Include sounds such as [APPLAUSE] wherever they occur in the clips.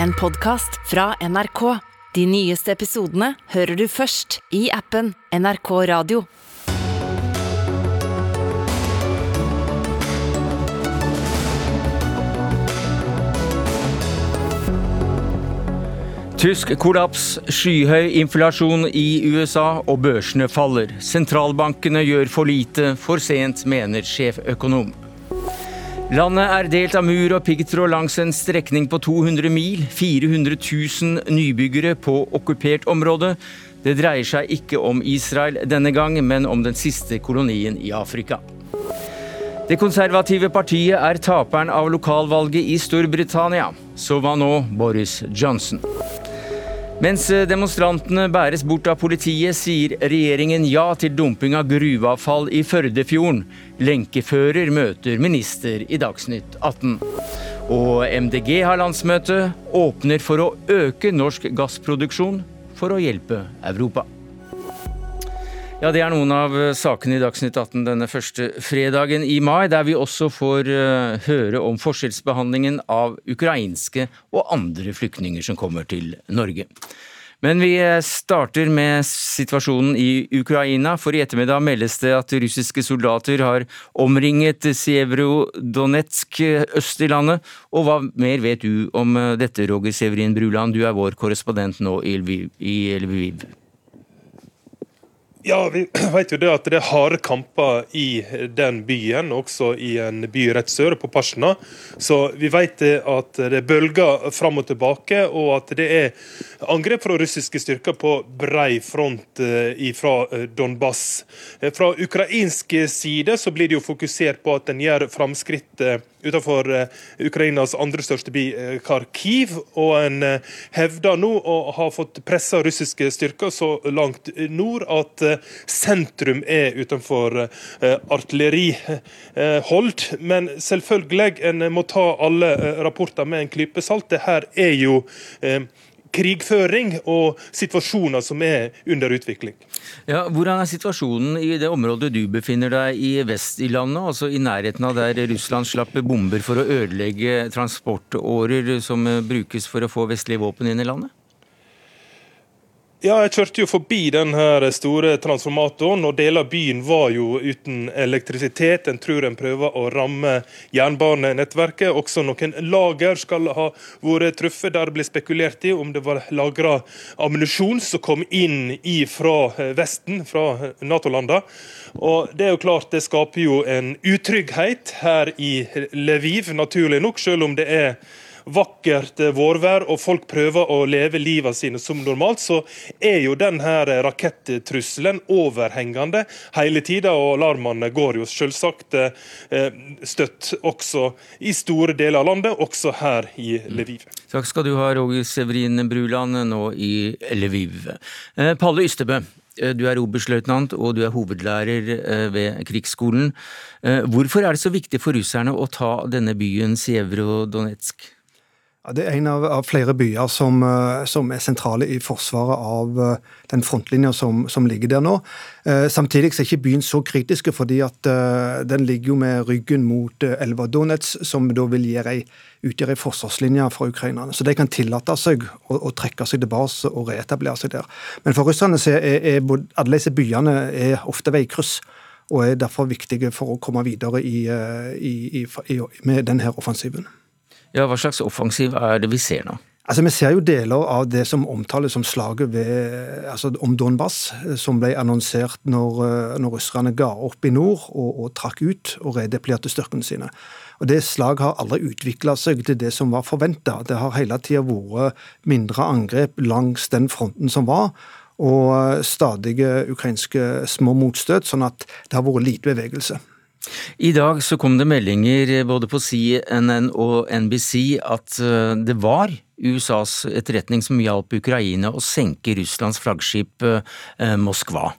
en podkast fra NRK. De nyeste episodene hører du først i appen NRK Radio. Tysk kollaps, skyhøy inflasjon i USA og børsene faller. Sentralbankene gjør for lite, for sent, mener sjeføkonom. Landet er delt av mur og piggtråd langs en strekning på 200 mil. 400 000 nybyggere på okkupert område. Det dreier seg ikke om Israel denne gang, men om den siste kolonien i Afrika. Det konservative partiet er taperen av lokalvalget i Storbritannia. Så hva nå, Boris Johnson? Mens demonstrantene bæres bort av politiet, sier regjeringen ja til dumping av gruveavfall i Førdefjorden. Lenkefører møter minister i Dagsnytt 18. Og MDG har landsmøte, åpner for å øke norsk gassproduksjon for å hjelpe Europa. Ja, Det er noen av sakene i Dagsnytt 18 denne første fredagen i mai, der vi også får uh, høre om forskjellsbehandlingen av ukrainske og andre flyktninger som kommer til Norge. Men vi starter med situasjonen i Ukraina, for i ettermiddag meldes det at russiske soldater har omringet Sevrodonetsk øst i landet. Og hva mer vet du om dette, Roger Severin Bruland, du er vår korrespondent nå i Lviv. Ja, vi [CLEARS THROAT] vet jo det at det er harde kamper i den byen, også i en by rett sør, på Pasjna. Så vi vet at det bølger fram og tilbake, og at det er angrep fra russiske styrker på brei front eh, fra eh, Donbass. Eh, fra ukrainsk side så blir det jo fokusert på at en gjør framskritt utenfor Ukrainas andre største by, Kharkiv. Og en hevder nå å ha fått pressa russiske styrker så langt nord at sentrum er utenfor eh, artillerihold. Men selvfølgelig, en må ta alle eh, rapporter med en klype salt. Det her er jo eh, krigføring og situasjoner som er under utvikling. Ja, hvordan er situasjonen i det området du befinner deg i vest i landet, altså i nærheten av der Russland slapp bomber for å ødelegge transportårer som brukes for å få vestlige våpen inn i landet? Ja, jeg kjørte jo forbi den store transformatoren, og deler av byen var jo uten elektrisitet. En tror en prøver å ramme jernbanenettverket. Også noen lager skal ha vært truffet, der det ble spekulert i om det var lagra ammunisjon som kom inn fra Vesten, fra Nato-landene. Og Det er jo klart det skaper jo en utrygghet her i Lviv, naturlig nok, selv om det er vakkert eh, vårvær og folk prøver å leve livet sine som normalt, så er jo denne rakettrusselen overhengende hele tida. Og alarmene går jo selvsagt eh, støtt også i store deler av landet, også her i Lviv. Takk skal du ha, Roger Severin Bruland, nå i Lviv. Eh, Palle Ystebø, du er oberstløytnant og du er hovedlærer ved krigsskolen. Hvorfor er det så viktig for russerne å ta denne byen Sjeverodonetsk? Ja, det er en av, av flere byer som, eh, som, er sentrale i forsvaret av uh, den frontlinja som, som, ligger der nå. Eh, samtidig er ikke byen så kritiske, fordi at eh, den ligger jo med ryggen mot eh, elva Donets, som da vil utgjøre ei forsvarslinje for ukrainerne. Så de kan tillate seg å, å trekke seg tilbake og reetablere seg der. Men for russerne er, er, er alle disse byene er ofte veikryss og er derfor viktige for å komme videre i, i, i, med denne offensiven. Ja, Hva slags offensiv er det vi ser nå? Altså, Vi ser jo deler av det som omtales som slaget ved, altså, om Donbas, som ble annonsert når, eh, når russerne ga opp i nord og, og trakk ut og redeployerte styrkene sine. Og Det slaget har aldri utvikla seg til det som var forventa. Det har hele tida vært mindre angrep langs den fronten som var, og stadige ukrainske små motstøt, sånn at det har vært lite bevegelse. I dag så kom det meldinger både på CNN og NBC at eh, det var USAs etterretning som hjalp Ukraina å senke Russlands flaggskip eh, Moskva.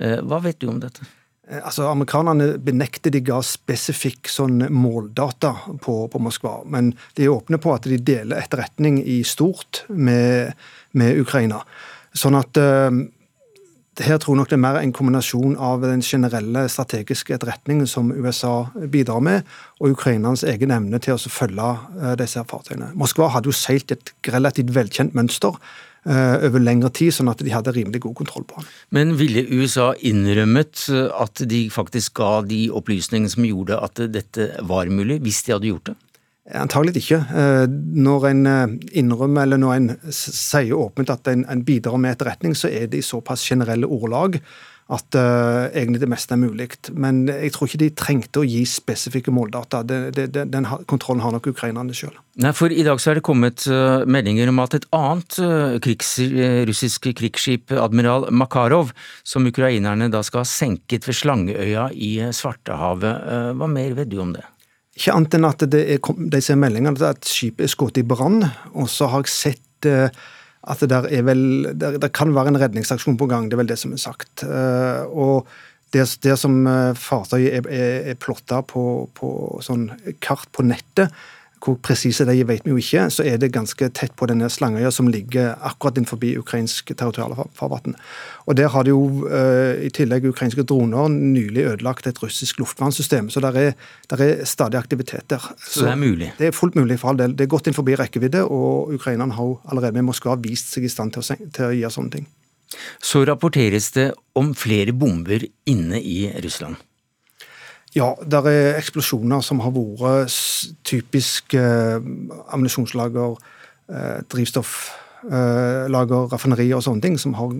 Eh, hva vet du om dette? Altså, Amerikanerne benekter de ga spesifikk sånn måldata på, på, Moskva, men de er åpne på at de deler etterretning i stort med, med Ukraina. Sånn at her tror jeg nok det er mer en kombinasjon av den generelle strategiske etterretningen som USA bidrar med, og ukrainernes egen evne til å følge eh, disse fartøyene. Moskva hadde jo seilt et relativt velkjent mønster eh, over lengre tid, sånn at de hadde rimelig god kontroll på han. Men ville USA innrømmet eh, at de faktisk ga de opplysningene som gjorde at dette var mulig, hvis de hadde gjort det? Antagelig ikke. Når en innrømmer, eller når en sier åpent at en, en bidrar med etterretning, så er det i såpass generelle ordlag at uh, egentlig det meste er mulig. Men jeg tror ikke de trengte å gi spesifikke måldata. Det, det, den kontrollen har nok ukrainerne sjøl. For i dag så er det kommet uh, meldinger om at et annet uh, krigs, russisk krigsskip, admiral Makarov, som ukrainerne da skal ha senket ved Slangeøya i Svartehavet. hva mer vet du om det? Ikke annet enn at det er, de ser meldingene at skipet er skutt i brann. Og så har jeg sett at det, der vel, der, der kan være en redningsaksjon på gang. Det er vel det som er sagt. Eh, og det, det som eh, fartøyet er, er, er plotta på, på sånn kart på nettet, hvor presise de vet vi jo ikke, så er det ganske tett på denne Slangøya som ligger akkurat innenfor ukrainsk territorialfarvann. Og Der har de jo uh, i tillegg ukrainske droner nylig ødelagt et russisk luftvernsystem. Så der er, der er stadig aktivitet der. Så, så, det er mulig? Det er fullt mulig for all del. Det er godt innenfor rekkevidde, og ukrainerne har allerede med Moskva vist seg i stand til å, til å gjøre sånne ting. Så rapporteres det om flere bomber inne i Russland? Ja, det er eksplosjoner som har vært typisk eh, ammunisjonslager, eh, drivstofflager, eh, raffinerier og sånne ting, som har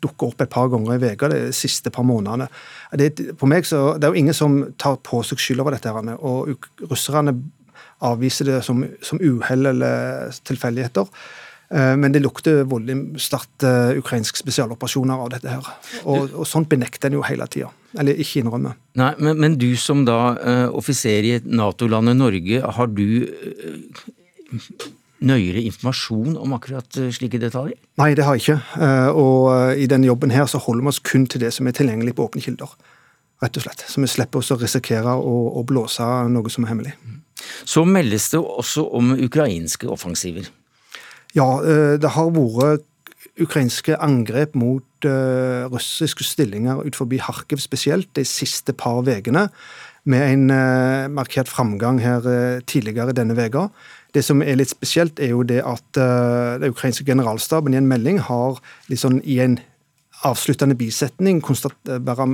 dukket opp et par ganger i uka de siste par månedene. Det, på meg så, det er jo ingen som tar på seg skyld over dette, og russerne avviser det som, som uhell eller tilfeldigheter. Eh, men det lukter voldelig sterkt eh, ukrainsk spesialoperasjoner av dette her. Og, og sånt benekter en jo hele tida. Eller ikke innrømme. Nei, men, men, du som da uh, offiser i Nato-landet Norge, har du uh, nøyere informasjon om akkurat slike detaljer? Nei, det har jeg ikke. Og i denne jobben her så holder vi oss kun til det som er tilgjengelig på åpne kilder. Rett og slett. Så vi slipper oss å risikere å, å blåse noe som er hemmelig. Så meldes det også om ukrainske offensiver. Ja, eh, det har vært ukrainske angrep mot uh, russiske stillinger ut forbi Harkiv spesielt de siste par ukene, med en uh, markert framgang her uh, tidligere denne veka. Det som er litt spesielt, er jo det at den ukrainske generalstaben i en melding har liksom i en avsluttende bisetning bare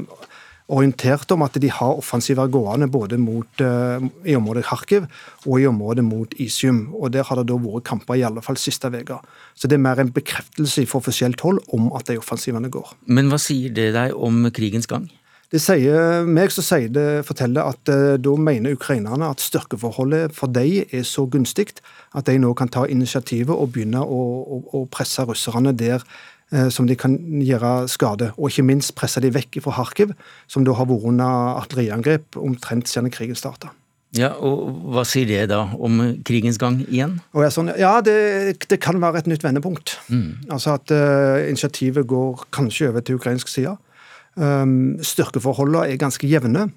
orientert om at de har offensiver gående både mot, uh, i området Kharkiv og i området mot Isium. og Der har det da vært kamper i alle fall siste uka. Så det er mer en bekreftelse fra offisielt hold om at de offensivene går. Men hva sier det deg om krigens gang? Det sier meg så sier det, forteller at uh, da mener ukrainerne at styrkeforholdet for dem er så gunstig at de nå kan ta initiativet og begynne å, å, å presse russerne der Eh, som de kan gjøre skade. Og ikke minst presse de vekk fra Kharkiv, som da har vært under artilleriangrep omtrent siden krigen starta. Ja, og Hva sier det da om krigens gang igjen? Sånn, ja, det, det, kan være et nytt vendepunkt. Mm. Altså at uh, initiativet går kanskje over til ukrainsk side. Um, styrkeforholdene er ganske jevne.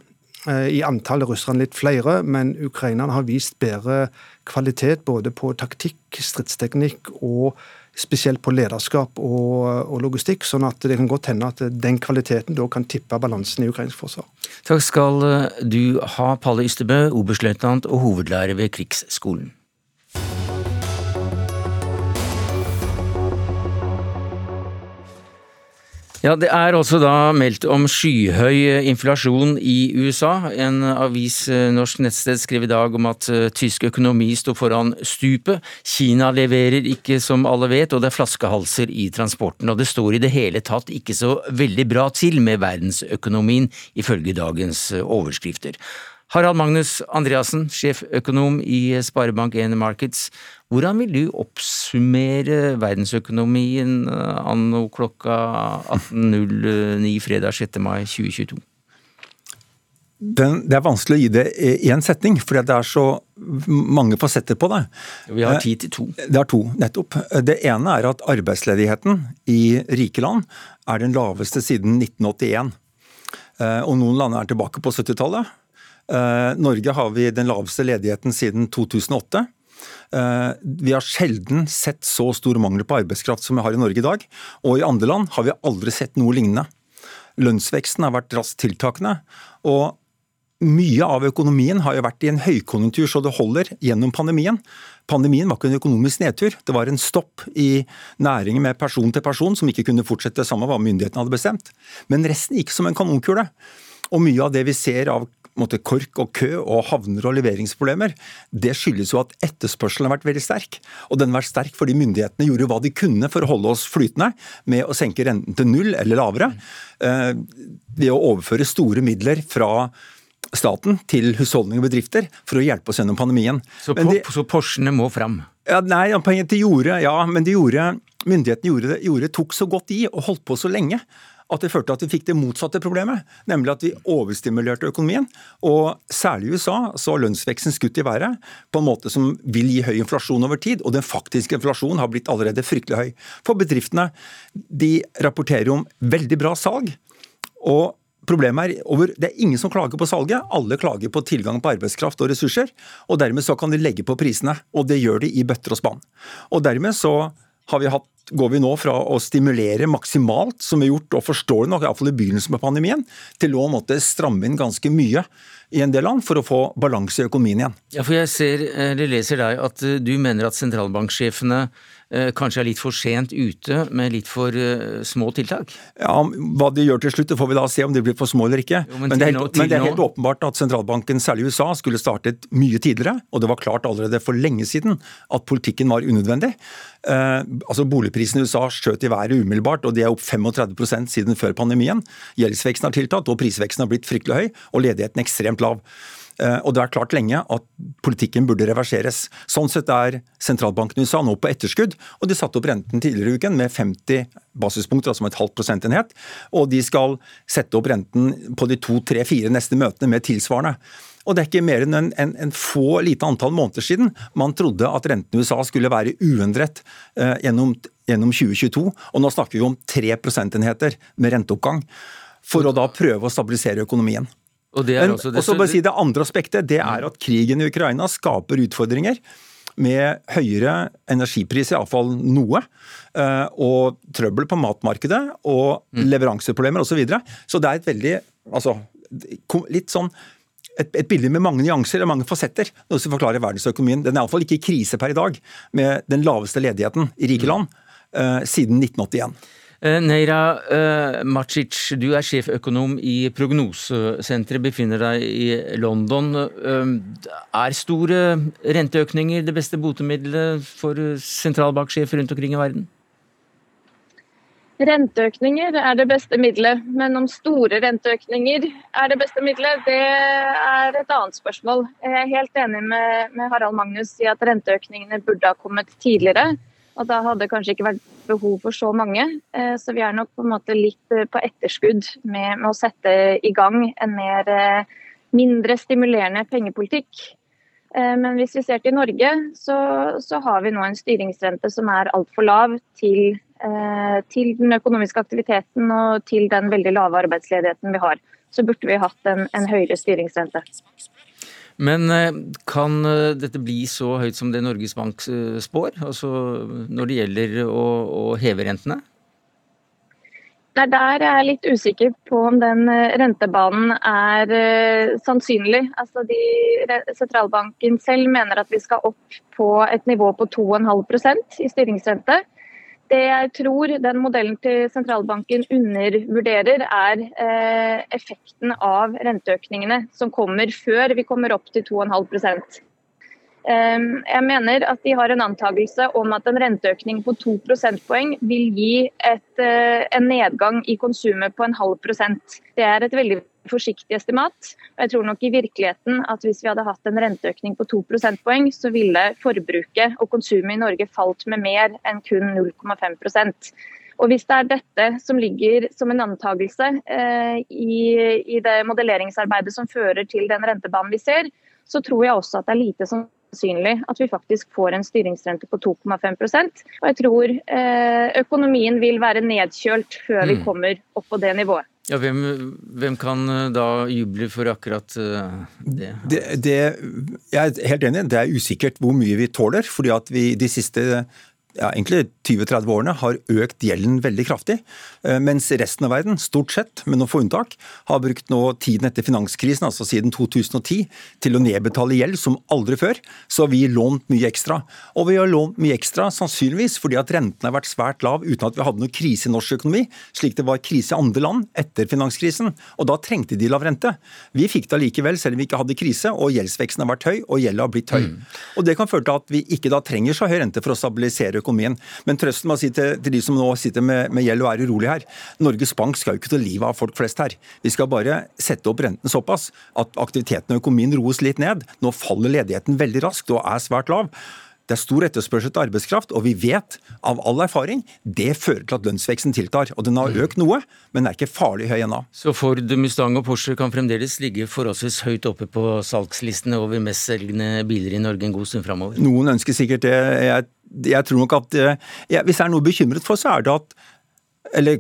Uh, I antall er russerne litt flere, men ukrainerne har vist bedre kvalitet både på taktikk, stridsteknikk og spesielt på lederskap og, og, logistikk, sånn at det kan godt hende at den kvaliteten da kan tippe balansen i ukrainsk forsvar. Takk skal eh, du ha, Palle Ystebø, oberstløytnant og hovedlærer ved Krigsskolen. Ja, Det er også da meldt om skyhøy inflasjon i USA. En avis, eh, norsk nettsted, skrev i dag om at uh, tysk økonomi står foran stupet. Kina leverer ikke, som alle vet, og det er flaskehalser i transporten. Og det står i det hele tatt ikke så veldig bra til med verdensøkonomien, ifølge dagens overskrifter. Harald Magnus Andreassen, sjeføkonom i Sparebank1 Markets. Hvordan vil du oppsummere verdensøkonomien eh, anno klokka 18.09 fredag 6. mai 2022? Den, det er vanskelig å gi det i en setning, for det er så mange fasetter på det. Vi har tid til to. Det er to, nettopp. Det ene er at arbeidsledigheten i rike land er den laveste siden 1981. Eh, og noen land er tilbake på 70-tallet. Eh, Norge har vi den laveste ledigheten siden 2008. Eh, vi har sjelden sett så stor mangel på arbeidskraft som vi har i Norge i dag. Og i andre land har vi aldri sett noe lignende. Lønnsveksten har vært raskt tiltakende. og mye av økonomien har jo vært i en høykonjunktur så det holder gjennom pandemien. Pandemien var ikke en økonomisk nedtur, det var en stopp i næringen med person til person som ikke kunne fortsette samme hva myndighetene hadde bestemt. Men resten gikk som en kanonkule. Og mye av det vi ser av måte, kork og kø og havner og leveringsproblemer, det skyldes jo at etterspørselen har vært veldig sterk. Og den har vært sterk fordi myndighetene gjorde hva de kunne for å holde oss flytende med å senke renten til null eller lavere. Eh, ved å overføre store midler fra staten til husholdninger og bedrifter for å hjelpe oss gjennom pandemien. Så, de, så Porschene må fram? Ja, nei, de gjorde, ja, men de gjorde, myndighetene gjorde det, gjorde, tok så godt i og holdt på så lenge at det førte at vi fikk det motsatte problemet, nemlig at vi overstimulerte økonomien. Og særlig i USA så har lønnsveksten skutt i været på en måte som vil gi høy inflasjon over tid, og den faktiske inflasjonen har blitt allerede fryktelig høy. For bedriftene de rapporterer om veldig bra salg. og Problemet er over, Det er ingen som klager på salget, alle klager på tilgang på arbeidskraft og ressurser. og Dermed så kan de legge på prisene, og det gjør de i bøtter og spann. Og Dermed så har vi hatt går vi nå fra å stimulere maksimalt, som vi har gjort og forståelig nok, iallfall i begynnelsen med pandemien, til å måtte stramme inn ganske mye i en del land for å få balanse i økonomien igjen. Ja, for Jeg ser, eller leser deg at du mener at sentralbanksjefene kanskje er litt for sent ute med litt for uh, små tiltak? Ja, Hva de gjør til slutt, får vi da se om de blir for små eller ikke. Jo, men, men, det helt, nå, men, det er helt, åpenbart at sentralbanken, særlig i USA, skulle startet mye tidligere. Og det var klart allerede for lenge siden at politikken var unødvendig. Uh, altså Boligprisene i USA skjøt i været umiddelbart, og de er opp 35% siden før pandemien. Gjeldsveksten har tiltatt, og prisveksten har blitt fryktelig høy, og ledigheten ekstremt lav. Eh, og det er klart lenge at politikken burde reverseres. Sånn sett er sentralbanken i USA nå på etterskudd, og de satte opp renten tidligere i uken med 50 basispunkter, altså med et halvt prosentenhet. Og de skal sette opp renten på de to, tre, fire neste møtene med tilsvarende. Og det er ikke mer enn en, en, en, få lite antall måneder siden man trodde at renten i USA skulle være uendret eh, gjennom, gjennom 2022, og nå snakker vi om tre prosentenheter med renteoppgang. For å da prøve å stabilisere økonomien. Og det er også det, også bare si det andre aspektet, det er at krigen i Ukraina skaper utfordringer med høyere energipriser, iallfall noe, eh, og trøbbel på matmarkedet og mm. leveranseproblemer osv. Så, videre. så det er et veldig altså, litt sånn et, et, bilde med mange nyanser og mange fasetter. noe som forklarer verdensøkonomien. Den er iallfall ikke i krise per i dag, med den laveste ledigheten i rike mm. land uh, siden 1981. Eh, Neira uh, Macic, du er sjeføkonom i Prognosesenteret, befinner deg i London. Uh, er store renteøkninger det beste botemiddelet for sentralbanksjefer rundt omkring i verden? Renteøkninger er det beste middelet, men om store renteøkninger er det beste middelet, det er et annet spørsmål. Jeg er helt enig med Harald Magnus i at renteøkningene burde ha kommet tidligere. Og da hadde det kanskje ikke vært behov for så mange. Eh, så vi er nok på en måte litt eh, på etterskudd med, å sette i gang en mer eh, mindre stimulerende pengepolitikk. Men hvis vi ser til Norge, så, så har vi nå en styringsrente som er altfor lav til, til, den økonomiske aktiviteten og til den veldig lave arbeidsledigheten vi har. Så burde vi hatt en, en høyere styringsrente. Men eh, kan eh, dette bli så høyt som det Norges Bank eh, spår, altså når det gjelder å, å heve rentene? Det er der jeg er litt usikker på om den rentebanen er sannsynlig. Altså de, sentralbanken selv mener at vi skal opp på et nivå på 2,5% i styringsrente. Det jeg tror den modellen til sentralbanken undervurderer, er eh, effekten av renteøkningene som kommer før vi kommer opp til 2,5% ehm, jeg mener at de har en antakelse om at en renteøkning på 2 prosentpoeng vil gi et, eh, en nedgang i konsumet på en halv prosent. Det er et veldig forsiktig estimat. Og jeg tror nok i virkeligheten at hvis vi hadde hatt en renteøkning på 2 prosentpoeng, så ville forbruket og konsumet i Norge falt med mer enn kun 0,5% og Hvis det er dette som ligger som en antagelse eh, i, i, det modelleringsarbeidet som fører til den rentebanen vi ser, så tror jeg også at det er lite sannsynlig at vi faktisk får en styringsrente på 2,5% Og jeg tror eh, økonomien vil være nedkjølt før vi mm. kommer opp på det nivået. Ja, hvem, hvem, kan da juble for akkurat det? det? det? Jeg er helt enig, det er usikkert hvor mye vi tåler. fordi at vi de siste ja, egentlig 20-30 årene har økt gjelden veldig kraftig. Eh, mens resten av verden, stort sett, med noen få unntak, har brukt nå tiden etter finanskrisen, altså siden 2010, til å nedbetale gjeld som aldri før. Så har vi lånt mye ekstra. Og vi har lånt mye ekstra sannsynligvis fordi at rentene har vært svært lav uten at vi hadde noe krise i norsk økonomi, slik det var krise i andre land etter finanskrisen. Og da trengte de lav rente. Vi fikk det allikevel, selv om vi ikke hadde krise, og gjeldsveksten har vært høy, og gjelda har blitt høy. Mm. Og det kan føre til at vi ikke da trenger så høy rente for å stabilisere økonomien. Men trøsten må si til, til, de som nå sitter med, med gjeld og er urolig her, Norges Bank skal jo ikke ta livet av folk flest her. Vi skal bare sette opp renten såpass at aktiviteten og økonomien roes litt ned. Nå faller ledigheten veldig raskt og er svært lav. Det er stor etterspørsel til arbeidskraft, og vi vet av all erfaring det fører til at lønnsveksten tiltar. Og den har økt noe, men er ikke farlig høy ennå. Så Ford, Mustang og Porsche kan fremdeles ligge forholdsvis høyt oppe på salgslistene over mestselgende biler i Norge en god stund framover? Noen ønsker sikkert det. Jeg, jeg tror nok at jeg, Hvis jeg er noe bekymret for, så er det at eller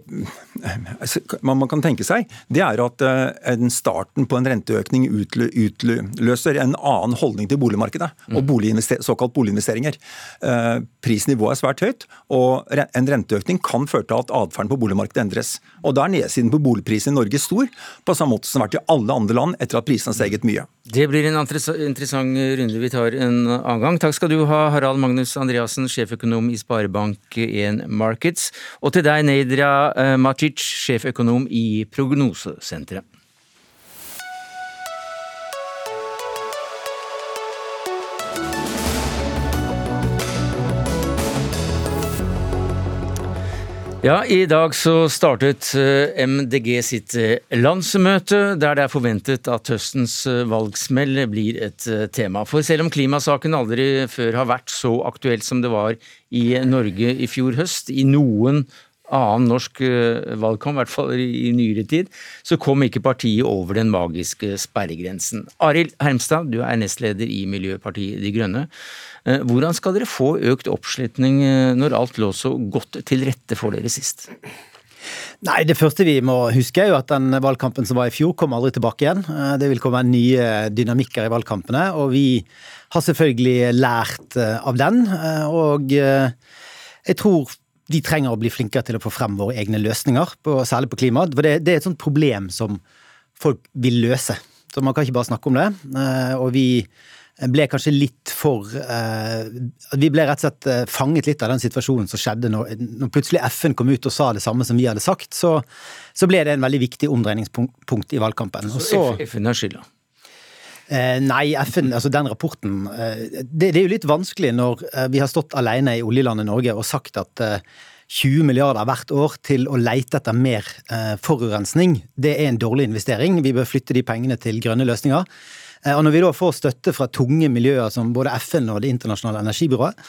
hva man kan tenke seg, det er at eh, en starten på en renteøkning utløser en annen holdning til boligmarkedet og mm. boliginvester såkalt boliginvesteringer. Eh, prisnivået er svært høyt, og en renteøkning kan føre til at atferden på boligmarkedet endres. Og Da er nedsiden på boligprisen i Norge stor, på samme måte som det har vært i alle andre land etter at prisene har steget mye. Det blir en interessant runde vi tar en annen gang. Takk skal du ha, Harald Magnus Andreassen, sjeføkonom i Sparebank1 Markets. Og til deg, Neidra eh, Macic, sjeføkonom i Prognosesenteret. Ja, I dag så startet eh, MDG sitt eh, landsmøte, der det er forventet at høstens valgsmell blir et tema. For selv om klimasaken aldri før har vært så aktuelt som det var i Norge i fjor høst, i noen annen norsk valgkamp, i hvert fall i nyere tid, så kom ikke partiet over den magiske sperregrensen. Arild Hermstad, du er nestleder i Miljøpartiet De Grønne. Eh, hvordan skal dere få økt oppslutning eh, når alt lå så godt til rette for dere sist? Nei, Det første vi må huske er jo at den valgkampen som var i fjor, kommer aldri tilbake igjen. Eh, det vil komme nye dynamikker i valgkampene, og vi har selvfølgelig lært av den. Og jeg tror de trenger å bli flinkere til å få frem våre egne løsninger, på, særlig på klima. For det, det, er et sånt problem som folk vil løse. Så man kan ikke bare snakke om det. Og vi ble kanskje litt for eh, Vi ble rett og slett eh, fanget litt av den situasjonen som skjedde når, når plutselig FN kom ut og sa det samme som vi hadde sagt. Så, så ble det en veldig viktig omdreiningspunkt i valgkampen. Så FN har skylda? Eh, nei, FN, altså den rapporten eh, det, det, er jo litt vanskelig når eh, vi har stått alene i oljelandet Norge og sagt at 20 milliarder hvert år til å leite etter mer forurensning, det er en dårlig investering. Vi bør flytte de pengene til grønne løsninger. Og når vi da får støtte fra tunge miljøer som både FN og Det internasjonale energibyrået,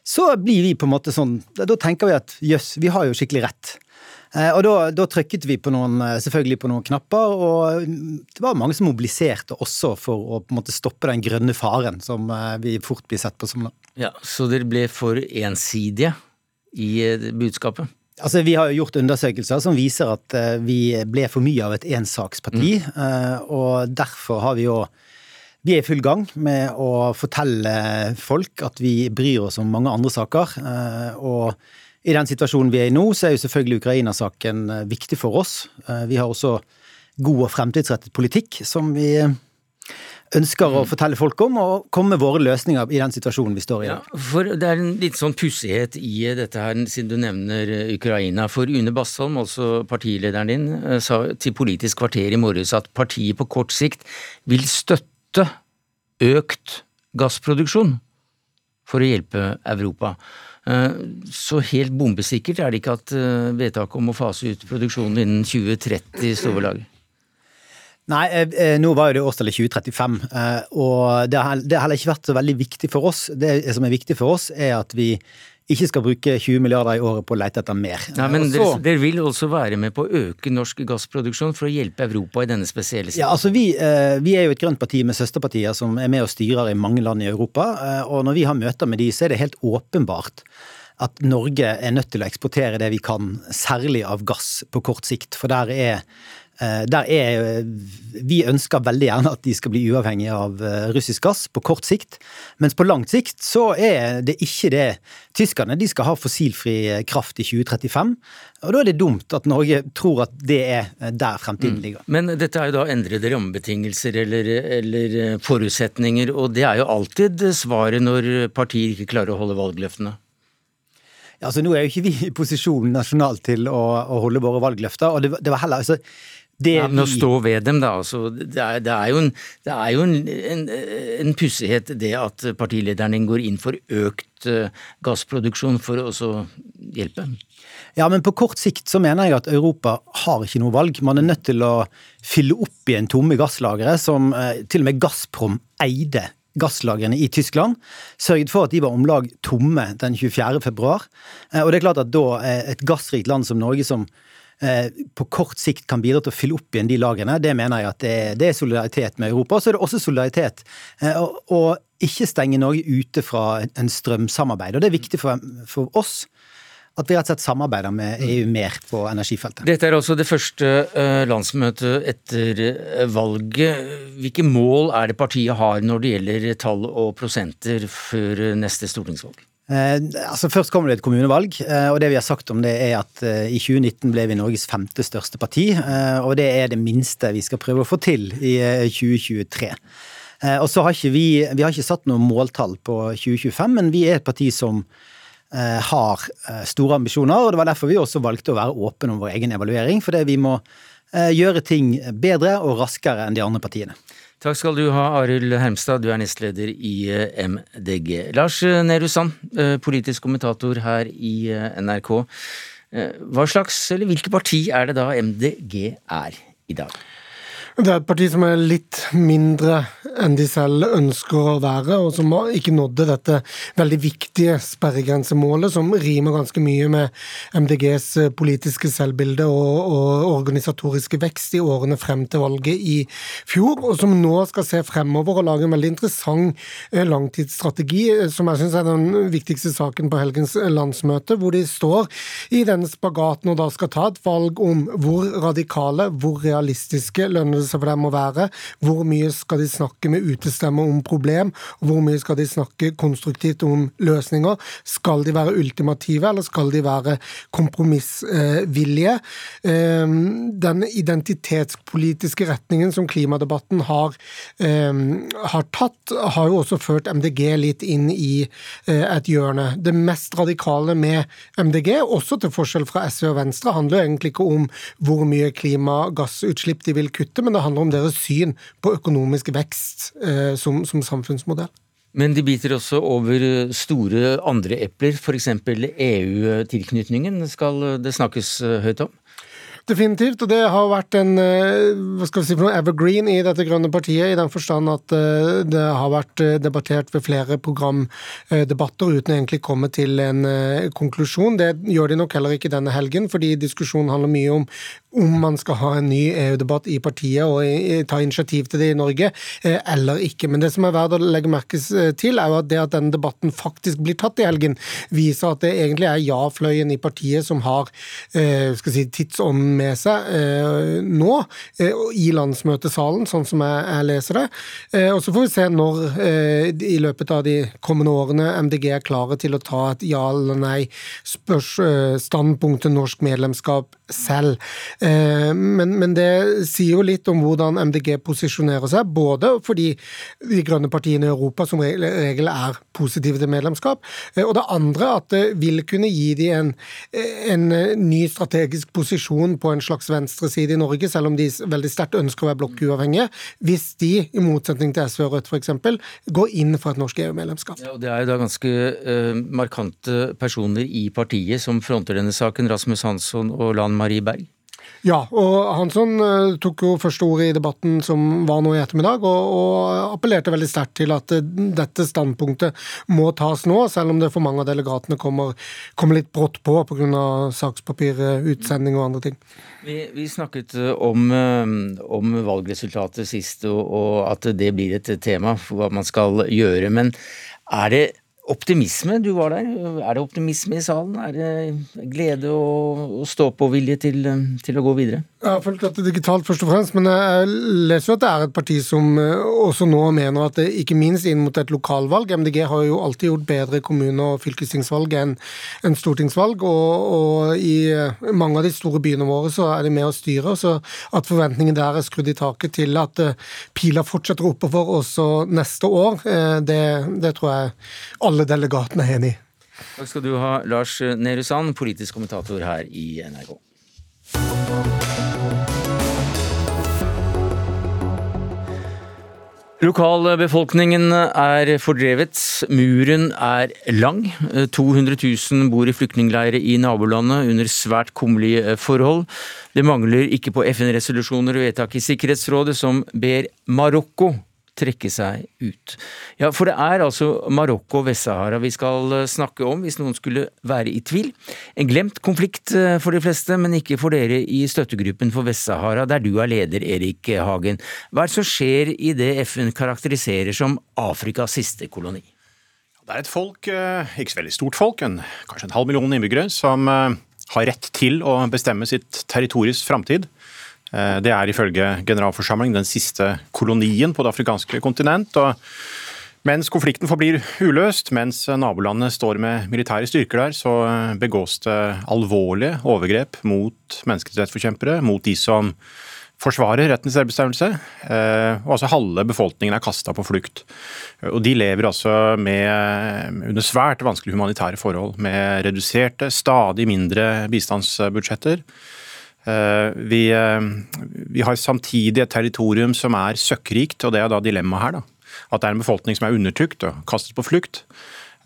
så blir vi på en måte sånn Da tenker vi at jøss, vi har jo skikkelig rett. Eh, og da, da, trykket vi på noen, eh, selvfølgelig på noen knapper, og det var mange som mobiliserte også for å på en måte stoppe den grønne faren som vi fort blir sett på som. Ja, Så dere ble for ensidige i budskapet? Altså, Vi har jo gjort undersøkelser som viser at vi ble for mye av et ensaksparti. Mm. Og derfor har vi jo vi er i full gang med å fortelle folk at vi bryr oss om mange andre saker. Eh, og i den situasjonen vi er i nå, så er jo selvfølgelig Ukraina-saken eh, viktig for oss. Eh, vi har også god og fremtidsrettet politikk som vi ønsker å mm. fortelle folk om, og komme med våre løsninger i den situasjonen vi står i. Ja, for Det er en litt sånn pussighet i dette her, siden du nevner Ukraina. For Une Bastholm, altså partilederen din, sa til Politisk kvarter i morges at partiet på kort sikt vil støtte støtte økt gassproduksjon for å hjelpe Europa. Eh, så helt bombesikkert er det ikke at eh, vedtaket om å fase ut produksjonen innen 2030 står ved lag. Nei, eh, nå var jo det årstallet 2035, og det har heller ikke vært så veldig viktig for oss. Det som er viktig for oss, er at vi ikke skal bruke 20 milliarder i året på å lete etter mer. Nei, men dere, dere, vil også være med på å øke norsk gassproduksjon for å hjelpe Europa i denne spesielle situasjonen? Ja, altså vi, eh, vi, er jo et grønt parti med søsterpartier som er med og styrer i mange land i Europa. Eh, og når vi har møter med de, så er det helt åpenbart at Norge er nødt til å eksportere det vi kan, særlig av gass på kort sikt. For der er der er, vi ønsker veldig gjerne at de skal bli uavhengige av eh, russisk gass på kort sikt. Mens på langt sikt så er det ikke det. Tyskerne de skal ha fossilfri kraft i 2035. Og da er det dumt at Norge tror at det er der fremtiden mm. ligger. Mm. Men dette er jo da endrede rammebetingelser eller, eller forutsetninger, og det er jo alltid svaret når partier ikke klarer å holde valgløftene. Altså, Nå er jo ikke vi i posisjon nasjonalt til å, å holde våre valgløfter. og det, det var heller, altså, det ja, men å stå ved dem, da. Altså, det, er, det, er, jo en, det er jo en, en, en pussighet det at partilederen din går inn for økt uh, gassproduksjon for å hjelpe. Ja, men på kort sikt så mener jeg at Europa har ikke noe valg. Man er nødt til å fylle opp igjen tomme gasslagre, som uh, til og med Gazprom eide gasslagrene i Tyskland. Sørget for at de var om lag tomme den 24. februar. Uh, og det er klart at da et gassrikt land som Norge, som Eh, på kort sikt kan bidra til å fylle opp igjen de lagrene, det mener jeg at det er, det er solidaritet med Europa. Så er det også solidaritet eh, å ikke stenge Norge ute fra en strømsamarbeid. Og det er viktig for, for oss at vi rett og slett samarbeider med EU mer på energifeltet. Dette er altså det første eh, landsmøtet etter valget. Hvilke mål er det partiet har når det gjelder tall og prosenter før neste stortingsvalg? Eh, altså Først kommer det et kommunevalg, eh, og det vi har sagt om det er at eh, i 2019 ble vi Norges femte største parti, eh, og det er det minste vi skal prøve å få til i 2023. Eh, eh, og så har ikke vi, vi har ikke satt noe måltall på 2025, men vi er et parti som har store ambisjoner, og det var derfor vi også valgte å være åpne om vår egen evaluering, fordi vi må gjøre ting bedre og raskere enn de andre partiene. Takk skal du ha, Arild Hermstad, du er nestleder i eh, MDG. Lars Nehru Sand, eh, politisk kommentator her i eh, NRK. Hva slags, eller hvilket parti er det da MDG er i dag? Det er et parti som er litt mindre enn de selv ønsker å være, og som ikke nådde dette veldig viktige sperregrensemålet, som rimer ganske mye med MDGs politiske selvbilde og, og organisatoriske vekst i årene frem til valget i fjor, og som nå skal se fremover og lage en veldig interessant eh, langtidsstrategi, eh, som jeg syns er den viktigste saken på helgens landsmøte, hvor de står i denne spagaten og da skal ta et valg om hvor radikale, hvor realistiske lønner følelse for dem å være. Hvor mye skal de snakke med utestemmer om problem, hvor mye skal de snakke konstruktivt om løsninger? Skal de være ultimative, eller skal de være kompromissvillige? Ehm, den identitetspolitiske retningen som klimadebatten har, ehm, har tatt, har jo også ført MDG litt inn i eh, et hjørne. Det mest radikale med MDG, også til forskjell fra SV og Venstre, handler jo egentlig ikke om hvor mye klimagassutslipp de vil kutte, men det handler om deres syn på økonomisk vekst eh, som, som samfunnsmodell. Men de biter også over store andre epler, f.eks. EU-tilknytningen skal det snakkes eh, høyt om? Definitivt, og det har vært en eh, hva skal vi si for noe, evergreen i dette grønne partiet, i den forstand at eh, det har vært eh, debattert ved flere programdebatter uten egentlig komme til en konklusjon. Det gjør de nok heller ikke denne helgen, fordi diskusjonen handler mye om om man skal ha en ny EU-debatt i partiet og ta initiativ til det i Norge, eller ikke. Men det som er verdt å legge merke til, er jo at det at denne debatten faktisk blir tatt i helgen, viser at det egentlig er ja-fløyen i partiet som har skal si, tidsom med seg eh, nå eh, i landsmøtesalen, sånn som jeg, jeg leser det. Eh, og Så får vi se når eh, i løpet av de kommende årene MDG er klare til å ta et ja eller nei spørs, eh, til norsk medlemskap selv. Eh, men, men, det sier jo litt om hvordan MDG posisjonerer seg, både fordi de grønne partiene i Europa som regel er positive til medlemskap, og det andre at det vil kunne gi de en, en ny strategisk posisjon på en slags venstreside i Norge, selv om de veldig sterkt ønsker å være blokkuavhengige, hvis de, i motsetning til SV og Rødt f.eks., går inn for et norsk EU-medlemskap. Ja, det er jo da ganske uh, markante personer i partiet som fronter denne saken. Rasmus Hansson og Lan Marie Berg. Ja, og Hansson uh, tok jo første ordet i debatten som var nå i ettermiddag, og, og appellerte veldig sterkt til at uh, dette standpunktet må tas nå, selv om det for mange av delegatene kommer, kommer litt brått på pga. sakspapir, og andre ting. Vi, vi snakket eh, om, om, valgresultatet sist, og, og at det blir et tema for hva man skal gjøre. Men er det Optimisme, du var der. Er det optimisme i salen? Er det glede og, stå-på-vilje til, til, å gå videre? Jeg har fulgt dette digitalt, først og fremst, men jeg leser jo at det er et parti som eh, også nå mener at det ikke minst inn mot et lokalvalg MDG har jo alltid gjort bedre kommune- og fylkestingsvalg enn en stortingsvalg, og, og, i eh, mange av de store byene våre så er de med å styre. Så at forventningene der er skrudd i taket til at eh, pila fortsetter oppover også neste år, det, det tror jeg alle delegatene er enig. Takk skal du ha, Lars Nehru Sand, politisk kommentator her i NRK. Lokalbefolkningen er fordrevet. Muren er lang. 200 000 bor i flyktningleirer i nabolandet under svært kummerlige forhold. Det mangler ikke på FN-resolusjoner og vedtak i Sikkerhetsrådet som ber Marokko trekke seg ut. Ja, for det er altså Marokko og Vest-Sahara vi skal eh, snakke om, hvis noen skulle være i tvil. En glemt konflikt eh, for de fleste, men ikke for dere i støttegruppen for Vest-Sahara, der du er leder, Erik Hagen. Hva er det som skjer i det FN karakteriserer som Afrikas siste koloni? Det er et folk, eh, ikke så veldig stort folk, en, kanskje en halv million innbyggere, som har rett til å bestemme sitt territories framtid. Eh, det er ifølge generalforsamlingen den siste kolonien på det afrikanske kontinent. og mens konflikten forblir uløst, mens nabolandene står med militære styrker der, så begås det alvorlige overgrep mot menneskerettighetsforkjempere, mot de som forsvarer retten til selvbestemmelse. Eh, og altså Halve befolkningen er kasta på flukt. Og De lever altså med, under svært vanskelige humanitære forhold, med reduserte, stadig mindre bistandsbudsjetter. Eh, vi, eh, vi, har samtidig et territorium som er søkkrikt, og det er da dilemmaet her. da. At det er en befolkning som er undertrykt og kastet på flukt,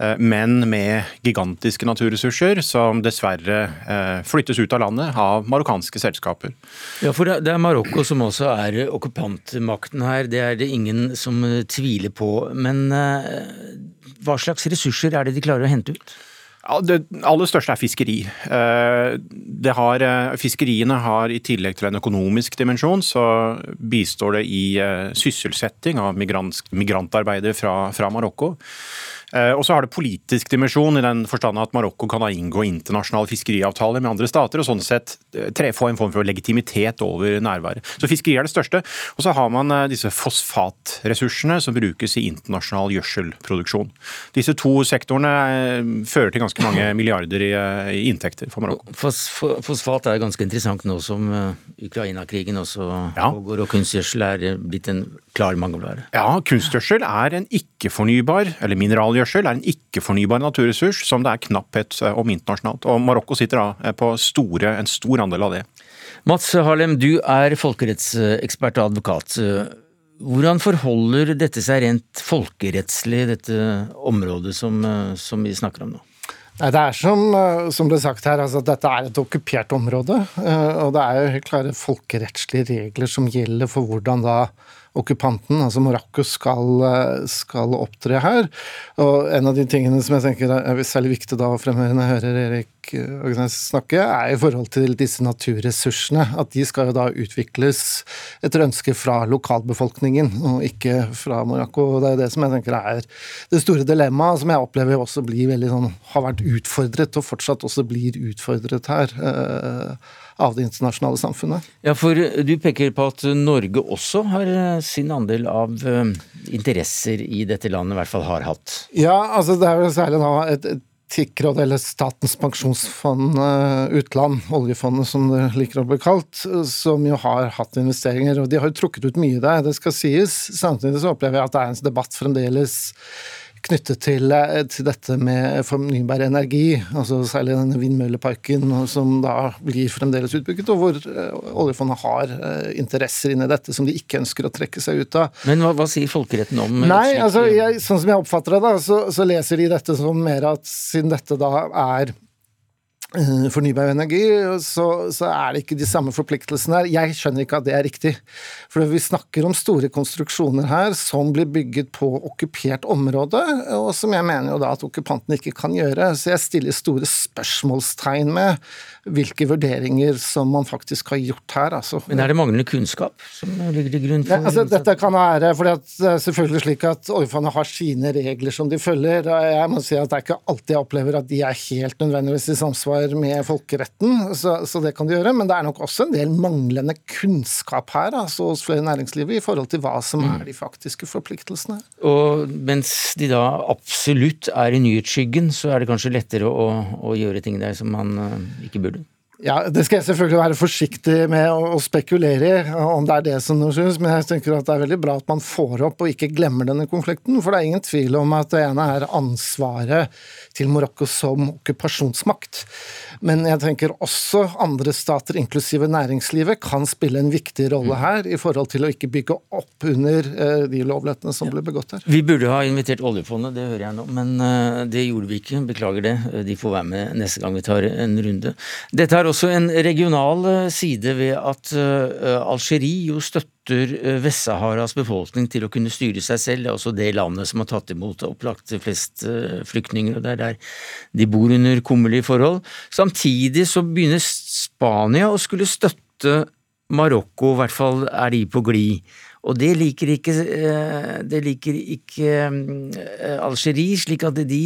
eh, men med gigantiske naturressurser som dessverre flyttes ut av landet av marokkanske selskaper. Ja, for Det er Marokko som også er okkupantmakten her, det er det ingen som tviler på. Men hva slags ressurser er det de klarer å hente ut? Det aller største er fiskeri. Eh, har, eh, fiskeriene har i tillegg til en økonomisk dimensjon, så bistår det i eh, sysselsetting av migrant, migrantarbeidere fra, fra Marokko. Eh, og så har det politisk dimensjon i den forstand at Marokko kan da inngå internasjonale fiskeriavtaler med andre stater, og sånn sett eh, få en form for legitimitet over nærværet. Så fiskeri er det største. Og så har man eh, disse fosfatressursene som brukes i internasjonal gjødselproduksjon. Disse to sektorene fører til ganske mange milliarder i, i inntekter for Marokko. Fosfat er ganske interessant nå som Ukraina-krigen også ja. pågår, og kunstgjødsel er blitt en klar mangelvare. Ja, kunstgjødsel er en ikke-fornybar, eller mineralgjødsel Palmeoljegjødsel er en ikke-fornybar naturressurs som det er knapphet eh, om internasjonalt. Og Marokko sitter da eh, på store, en stor andel av det. Mats Harlem, du er folkerettsekspert og advokat. Hvordan forholder dette seg rent folkerettslig, dette området som, eh, som vi snakker om nå? Det er som, som er sagt her, altså dette er et okkupert område. Og det er jo helt klare folkerettslige regler som gjelder for hvordan da okkupanten, altså Marokko, skal, skal, opptre her. Og en av de tingene som jeg tenker er særlig viktig da å fremheve når jeg hører Erik Agnes snakke, er i forhold til disse naturressursene. At de skal jo da utvikles etter ønske fra lokalbefolkningen, og ikke fra Marokko. Det er det som jeg tenker er det store dilemmaet, som jeg opplever også blir veldig sånn, har vært utfordret, og fortsatt også blir utfordret her. Eh, av det internasjonale samfunnet. Ja, for Du peker på at Norge også har eh, sin andel av eh, interesser i dette landet, i hvert fall har hatt? Ja, altså det er jo særlig da et, et Tikkråd, eller Statens pensjonsfond eh, utland, oljefondet som det liker å bli kalt, som jo har hatt investeringer. og De har jo trukket ut mye der, det skal sies. Samtidig så opplever jeg at det er en debatt fremdeles knyttet til, eh, til, dette med fornybar energi, altså særlig denne vindmølleparken som da blir fremdeles utbygget, og hvor uh, oljefondet har uh, interesser inni dette som de ikke ønsker å trekke seg ut av. Men hva, hva sier folkeretten om Nei, altså, jeg, Sånn som jeg oppfatter det, da, så, så leser de dette som mer at siden dette da er Eh, fornybar energi, så, så, er det ikke de samme forpliktelsene her. Jeg skjønner ikke at det er riktig. For vi snakker om store konstruksjoner her som blir bygget på okkupert område, og som jeg mener jo da at okkupantene ikke kan gjøre. Så jeg stiller store spørsmålstegn med hvilke vurderinger som man faktisk har gjort her. Altså. Men er det manglende kunnskap som ligger til grunn for ja, altså, Dette kan være fordi at det er selvfølgelig slik at oljefondet har sine regler som de følger. og Jeg må si at det er ikke alltid jeg opplever at de er helt nødvendigvis i samsvar samsvar med folkeretten, så, så, det kan de gjøre. Men det er nok også en del manglende kunnskap her altså hos flere næringslivet i forhold til hva som er de faktiske forpliktelsene. Og mens de da absolutt er i nyhetsskyggen, så er det kanskje lettere å, å gjøre ting der som man uh, ikke burde? Ja, Det skal jeg selvfølgelig være forsiktig med å, spekulere i, om det er det som noen synes, men jeg tenker at det er veldig bra at man får opp og ikke glemmer denne konflikten. For det er ingen tvil om at det ene er ansvaret til Marokko som okkupasjonsmakt. Men jeg tenker også andre stater, inklusive næringslivet, kan spille en viktig rolle mm. her i forhold til å ikke bygge opp under eh, de lovlighetene som ble begått her. Vi burde ha invitert oljefondet, det hører jeg nå, men eh, det gjorde vi ikke. Beklager det. De får være med neste gang vi tar en runde. Dette også en regional eh, side ved at Algerie jo støtter Vest-Saharas befolkning til å kunne styre seg selv. Det er også det landet som har tatt imot opplagt flest flyktninger, og det er der de bor under kummerlige forhold. Samtidig så begynner Spania å skulle støtte Marokko, i hvert fall er de på glid. Og det liker ikke, eh, det liker ikke eh, Algerie, slik at de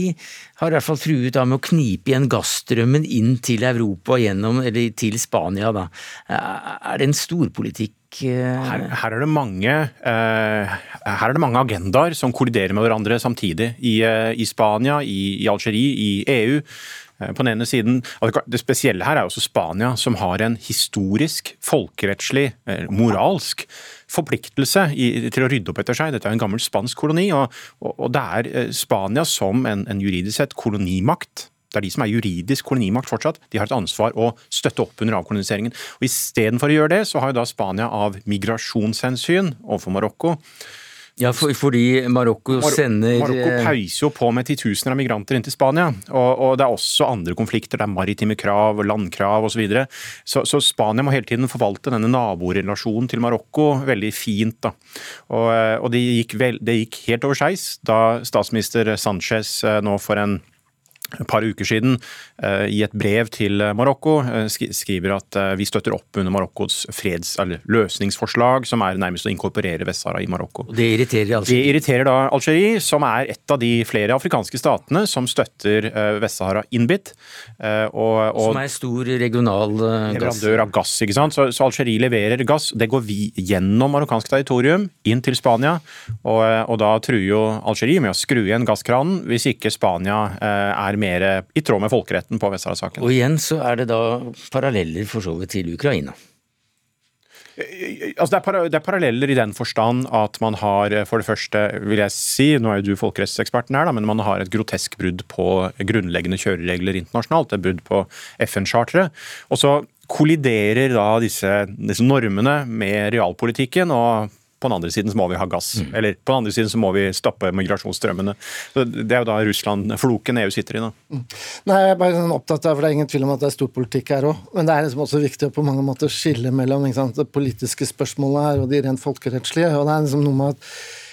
har i hvert fall truet med å knipe igjen gassstrømmen inn til Europa gjennom, eller til Spania. Da. Er det en storpolitikk her, her, er det mange, uh, her er det mange agendaer som kolliderer med hverandre samtidig. I, uh, i Spania, i, i, Algerie, i EU. Uh, på den ene siden, Det spesielle her er også Spania, som har en historisk, folkerettslig, moralsk forpliktelse i, til å rydde opp etter seg. Dette er en gammel spansk koloni, og, og, og det er Spania som en, en juridisk sett kolonimakt det er de som er juridisk kolonimakt fortsatt. De har et ansvar å støtte opp under avkoloniseringen. Og Istedenfor å gjøre det, så har jo da Spania av migrasjonshensyn overfor Marokko ja, for, fordi Marokko Mar sender Marokko eh, peiser jo på med titusener av migranter inn til Spania. Og, og, det er også andre konflikter. Det er maritime krav, landkrav osv. Så, videre. så Så Spania må hele tiden forvalte denne naborelasjonen til Marokko veldig fint. da. Og, eh, og det, gikk vel, det gikk helt over skeis da statsminister Sanchez eh, nå for en et par uker siden eh, i et brev til Marokko eh, skriver at eh, vi støtter opp under Marokkos freds- eller løsningsforslag, som er nærmest å inkorporere Vest-Sahara i Marokko. Det irriterer Algerie? Det irriterer da Algerie, som er et av de flere afrikanske statene som støtter Vest-Sahara innbitt. Og, og, som er stor regional gass? Leverandør av gass, ikke sant. Så, så Algerie leverer gass. Det går vi gjennom marokkansk territorium inn til Spania, og, og da truer jo Algerie med å skru igjen gasskranen hvis ikke Spania er mer i tråd med folkeretten på Vest-Sahara-saken. Og igjen så er det da paralleller for så vidt til Ukraina. Altså det, er det, er paralleller i den forstand at man har for det første, vil jeg si, nå er jo du folkerettseksperten her, da, men man har et grotesk brudd på grunnleggende kjøreregler internasjonalt. Et brudd på FN-charteret. Og så kolliderer da disse, disse normene med realpolitikken. og på den andre siden så må vi ha gass. Mm. Eller på den andre siden så må vi stoppe migrasjonsstrømmene. Det er jo da Russland-floken EU sitter i nå. Mm. Nei, jeg er bare sånn opptatt av, for Det er ingen tvil om at det er storpolitikk her òg. Men det er liksom også viktig å på mange måter skille mellom sant, det politiske spørsmålet her og de rent folkerettslige. og det er liksom noe med at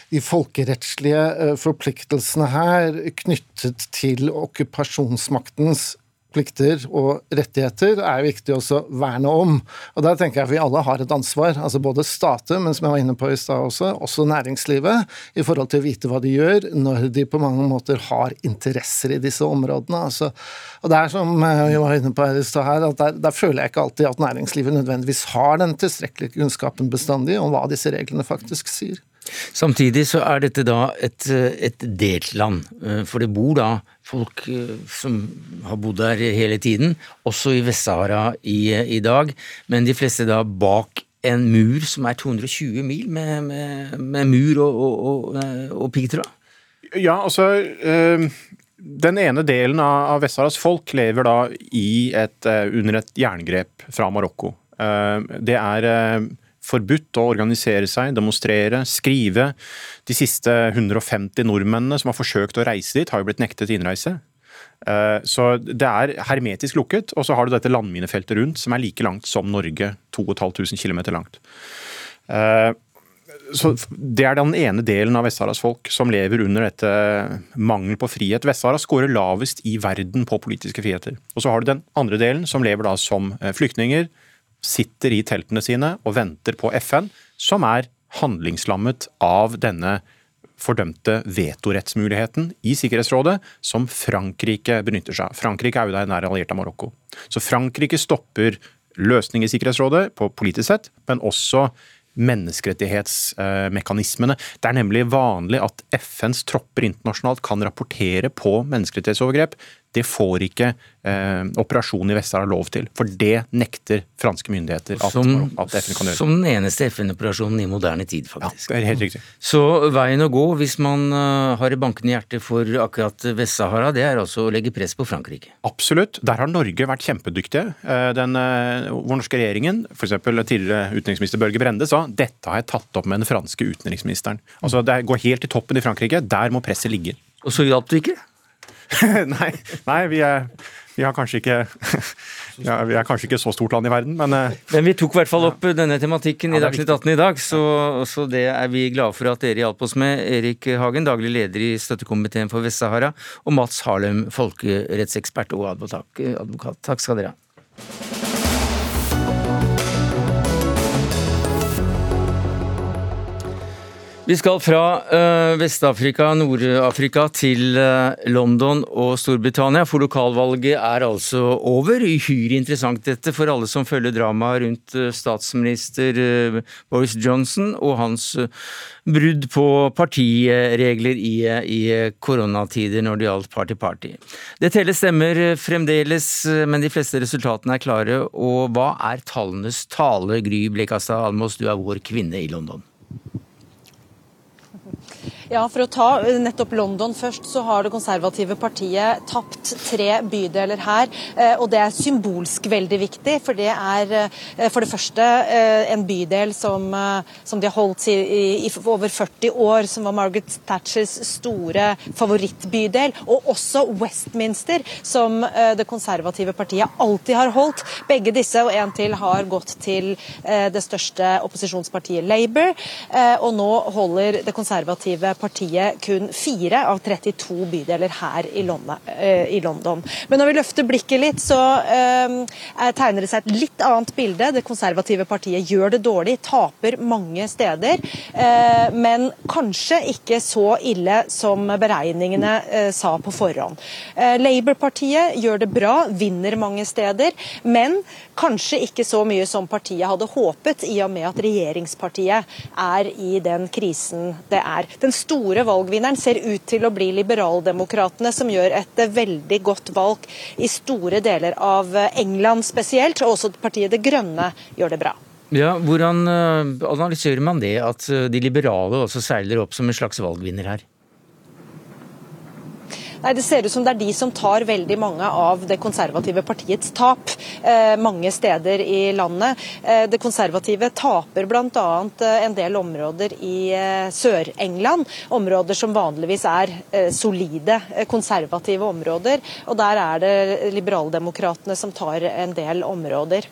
de folkerettslige eh, forpliktelsene her knyttet til okkupasjonsmaktens plikter og rettigheter er viktig også å verne om. Og Der tenker jeg at vi alle har et ansvar, altså både stater, men som jeg var inne på i stad også, også næringslivet, i forhold til å vite hva de gjør når de på mange måter har interesser i disse områdene. Altså, og det er som eh, vi var inne på i stad her, at der, der, føler jeg ikke alltid at næringslivet nødvendigvis har den tilstrekkelige kunnskapen bestandig om hva disse reglene faktisk sier. Samtidig så er dette da et, et, delt land, eh, for det bor da folk eh, som har bodd der hele tiden, også i Vest-Sahara i, i, dag, men de fleste da bak en mur som er 220 mil, med, med, med mur og, og, og, eh, og piggtråd? Ja, altså øh, Den ene delen av Vest-Saharas folk lever da et, under et jerngrep fra Marokko. Det er forbudt å organisere seg, demonstrere, skrive. De siste 150 nordmennene som har forsøkt å reise dit, har jo blitt nektet innreise. Så det er hermetisk lukket, og så har du dette landminefeltet rundt, som er like langt som Norge, 2500 km langt. Så Det er den ene delen av Vest-Saharas folk som lever under dette mangel på frihet. Vest-Sahara skårer lavest i verden på politiske friheter. Og så har du den andre delen som lever da som eh, flyktninger, sitter i teltene sine og venter på FN, som er handlingslammet av denne fordømte vetorettsmuligheten i Sikkerhetsrådet, som Frankrike benytter seg av. Frankrike er jo der nær alliert av Marokko. Så Frankrike stopper løsning i Sikkerhetsrådet på politisk sett, men også menneskerettighetsmekanismene. Det er nemlig vanlig at FNs tropper internasjonalt kan rapportere på menneskerettighetsovergrep. Det får ikke eh, operasjonen i Vest-Sahara lov til, for det nekter franske myndigheter at, som, at FN kan gjøre. Som den eneste FN-operasjonen i moderne tid, faktisk. Ja, det er helt riktig. Så veien å gå hvis man uh, har et bankende hjerte for akkurat Vest-Sahara, det er altså å legge press på Frankrike? Absolutt. Der har Norge vært kjempedyktige. Eh, den uh, vår norske regjeringen, f.eks. tidligere utenriksminister Børge Brende, sa dette har jeg tatt opp med den franske utenriksministeren. Altså Det går helt til toppen i Frankrike. Der må presset ligge. Og så hjalp det ikke? [LAUGHS] nei, nei vi, er, vi, ikke [LAUGHS] ja, Vi er kanskje ikke så stort land i verden, men eh, Men vi tok i hvert fall opp ja. denne tematikken i Dagsnytt 18 i dag, så, så, det er vi glade for at dere hjalp oss med. Erik Hagen, daglig leder i støttekomiteen for Vest-Sahara, og Mats Harlem, folkerettsekspert og advokat. Takk skal dere ha. Vi skal fra uh, Vest-Afrika, Nord-Afrika til uh, London og Storbritannia, for lokalvalget er altså over. Uhyre interessant dette for alle som følger dramaet rundt uh, statsminister Boris Johnson og hans brudd på partiregler i, i koronatider når det gjaldt party-party. Det telles stemmer fremdeles, men de fleste resultatene er klare. Og hva er tallenes tale, Gry Blekastad Almås, du er vår kvinne i London? Ja, For å ta eh, nettopp London først, så har det konservative partiet tapt tre bydeler her. Eh, og det er symbolsk veldig viktig, for det er eh, for det første en bydel som, som de har holdt i, i, over 40 år, som var Margaret Thatchers store favorittbydel. Og også Westminster, som det konservative partiet alltid har holdt. Begge disse og en til har gått til det største opposisjonspartiet Labour, og nå holder det konservative partiet kun fire av 32 bydeler her i eh, London. Men når vi løfter blikket litt, så eh, tegner det seg et litt annet bilde. Det konservative partiet gjør det dårlig, taper mange steder. Eh, men kanskje ikke så ille som beregningene sa på forhånd. Labour-partiet gjør det bra, vinner mange steder. Men kanskje ikke så mye som partiet hadde håpet, i og med at regjeringspartiet er i den krisen det er. Den store valgvinneren ser ut til å bli Liberaldemokratene, som gjør et veldig godt valg i store deler av England spesielt, og også partiet Det Grønne gjør det bra. Ja, Hvordan eh, analyserer man det, at eh, de liberale også seiler opp som en slags valgvinner her? Nei, Det ser ut som det er de som tar veldig mange av det konservative partiets tap eh, mange steder i landet. Eh, det konservative taper bl.a. Eh, en del områder i eh, Sør-England. Områder som vanligvis er eh, solide, eh, konservative områder. Og der er det liberaldemokratene som tar en del områder.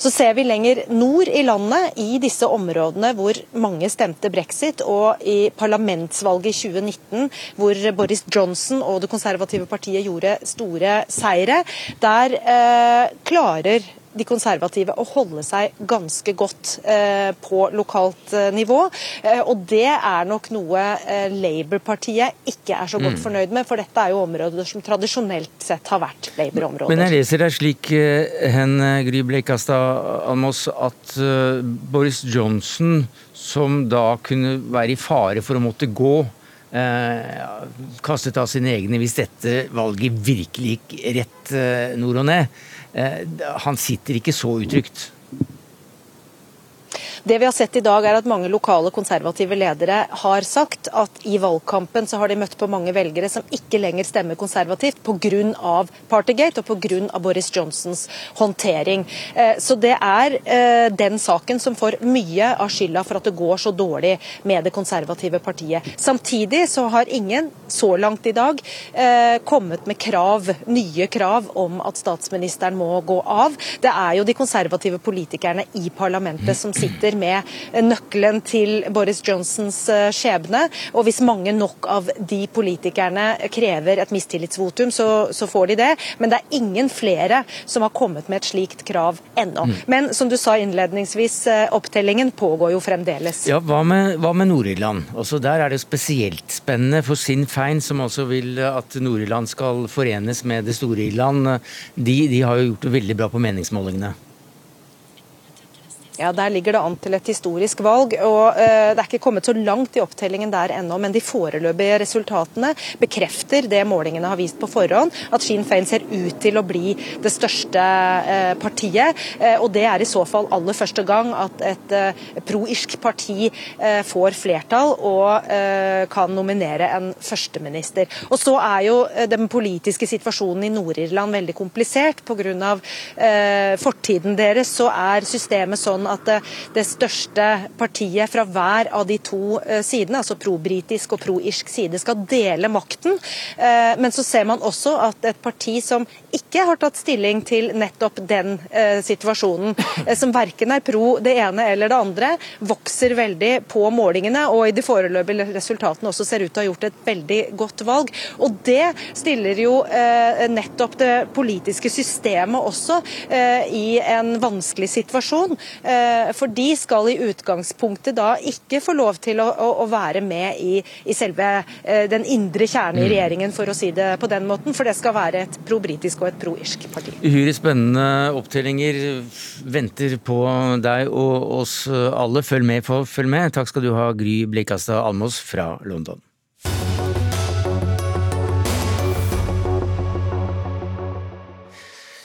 Så ser vi lenger nord i landet, i disse områdene hvor mange stemte brexit, og i parlamentsvalget i 2019, hvor Boris Johnson og det konservative partiet gjorde store seire. Der eh, klarer de konservative å holde seg ganske godt eh, på lokalt eh, nivå. Eh, og det er nok noe eh, Labour-partiet ikke er så godt mm. fornøyd med, for dette er jo områder som tradisjonelt sett har vært Labour-områder. Men jeg leser deg slik, eh, hen Gry Blekastad Almås, at Boris Johnson, som da kunne være i fare for å måtte gå Eh, kastet av sine egne hvis dette valget virkelig gikk rett eh, nord og ned. Eh, han sitter ikke så utrygt. Det vi har sett i dag er at mange lokale konservative ledere har sagt at i valgkampen så har de møtt på mange velgere som ikke lenger stemmer konservativt pga. Partygate og pga. Boris Johnsons håndtering. Eh, så det er eh, den saken som får mye av skylda for at det går så dårlig med det konservative partiet. Samtidig så har ingen så langt i dag eh, kommet med krav, nye krav om at statsministeren må gå av. Det er jo de konservative politikerne i parlamentet som sitter med nøkkelen til Boris Johnsons skjebne. Og hvis mange nok av de politikerne krever et mistillitsvotum, så, så får de det. Men det er ingen flere som har kommet med et slikt krav ennå. Mm. Men som du sa innledningsvis, opptellingen pågår jo fremdeles. Ja, Hva med, hva med Nord-Irland? Også der er det spesielt spennende for Sinn Fein, som også vil at Nord-Irland skal forenes med det store Irland. De, de har jo gjort det veldig bra på meningsmålingene. Ja, Der ligger det an til et historisk valg. og uh, Det er ikke kommet så langt i opptellingen der ennå, men de foreløpige resultatene bekrefter det målingene har vist på forhånd, at Sinn Fein ser ut til å bli det største uh, partiet. Uh, og Det er i så fall aller første gang at et pro-irsk parti får flertall og kan nominere en førsteminister. Og Så er jo den politiske situasjonen i Nord-Irland veldig komplisert. Pga. Eh, fortiden deres så er systemet sånn at det største partiet fra hver av de to eh, sidene, altså pro-britisk og pro-irsk side, skal dele makten. Eh, men så ser man også at et parti som ikke har tatt stilling til nettopp den eh, situasjonen, som verken er pro det ene eller det andre, vokser veldig på målingene og i de foreløpige resultatene også ser ut til å ha gjort et veldig godt valg. Og Det stiller jo nettopp det politiske systemet også i en vanskelig situasjon. Eh, for de skal i utgangspunktet da ikke få lov til å, å være med i, i, selve eh, den indre kjernen i mm. regjeringen, for å si det på den måten. For det skal være et pro-britisk og et pro-irsk parti. Uhyre spennende opptellinger venter på deg og oss alle. Følg med, følg med. Takk skal du ha, Gry Blekastad Almås fra London.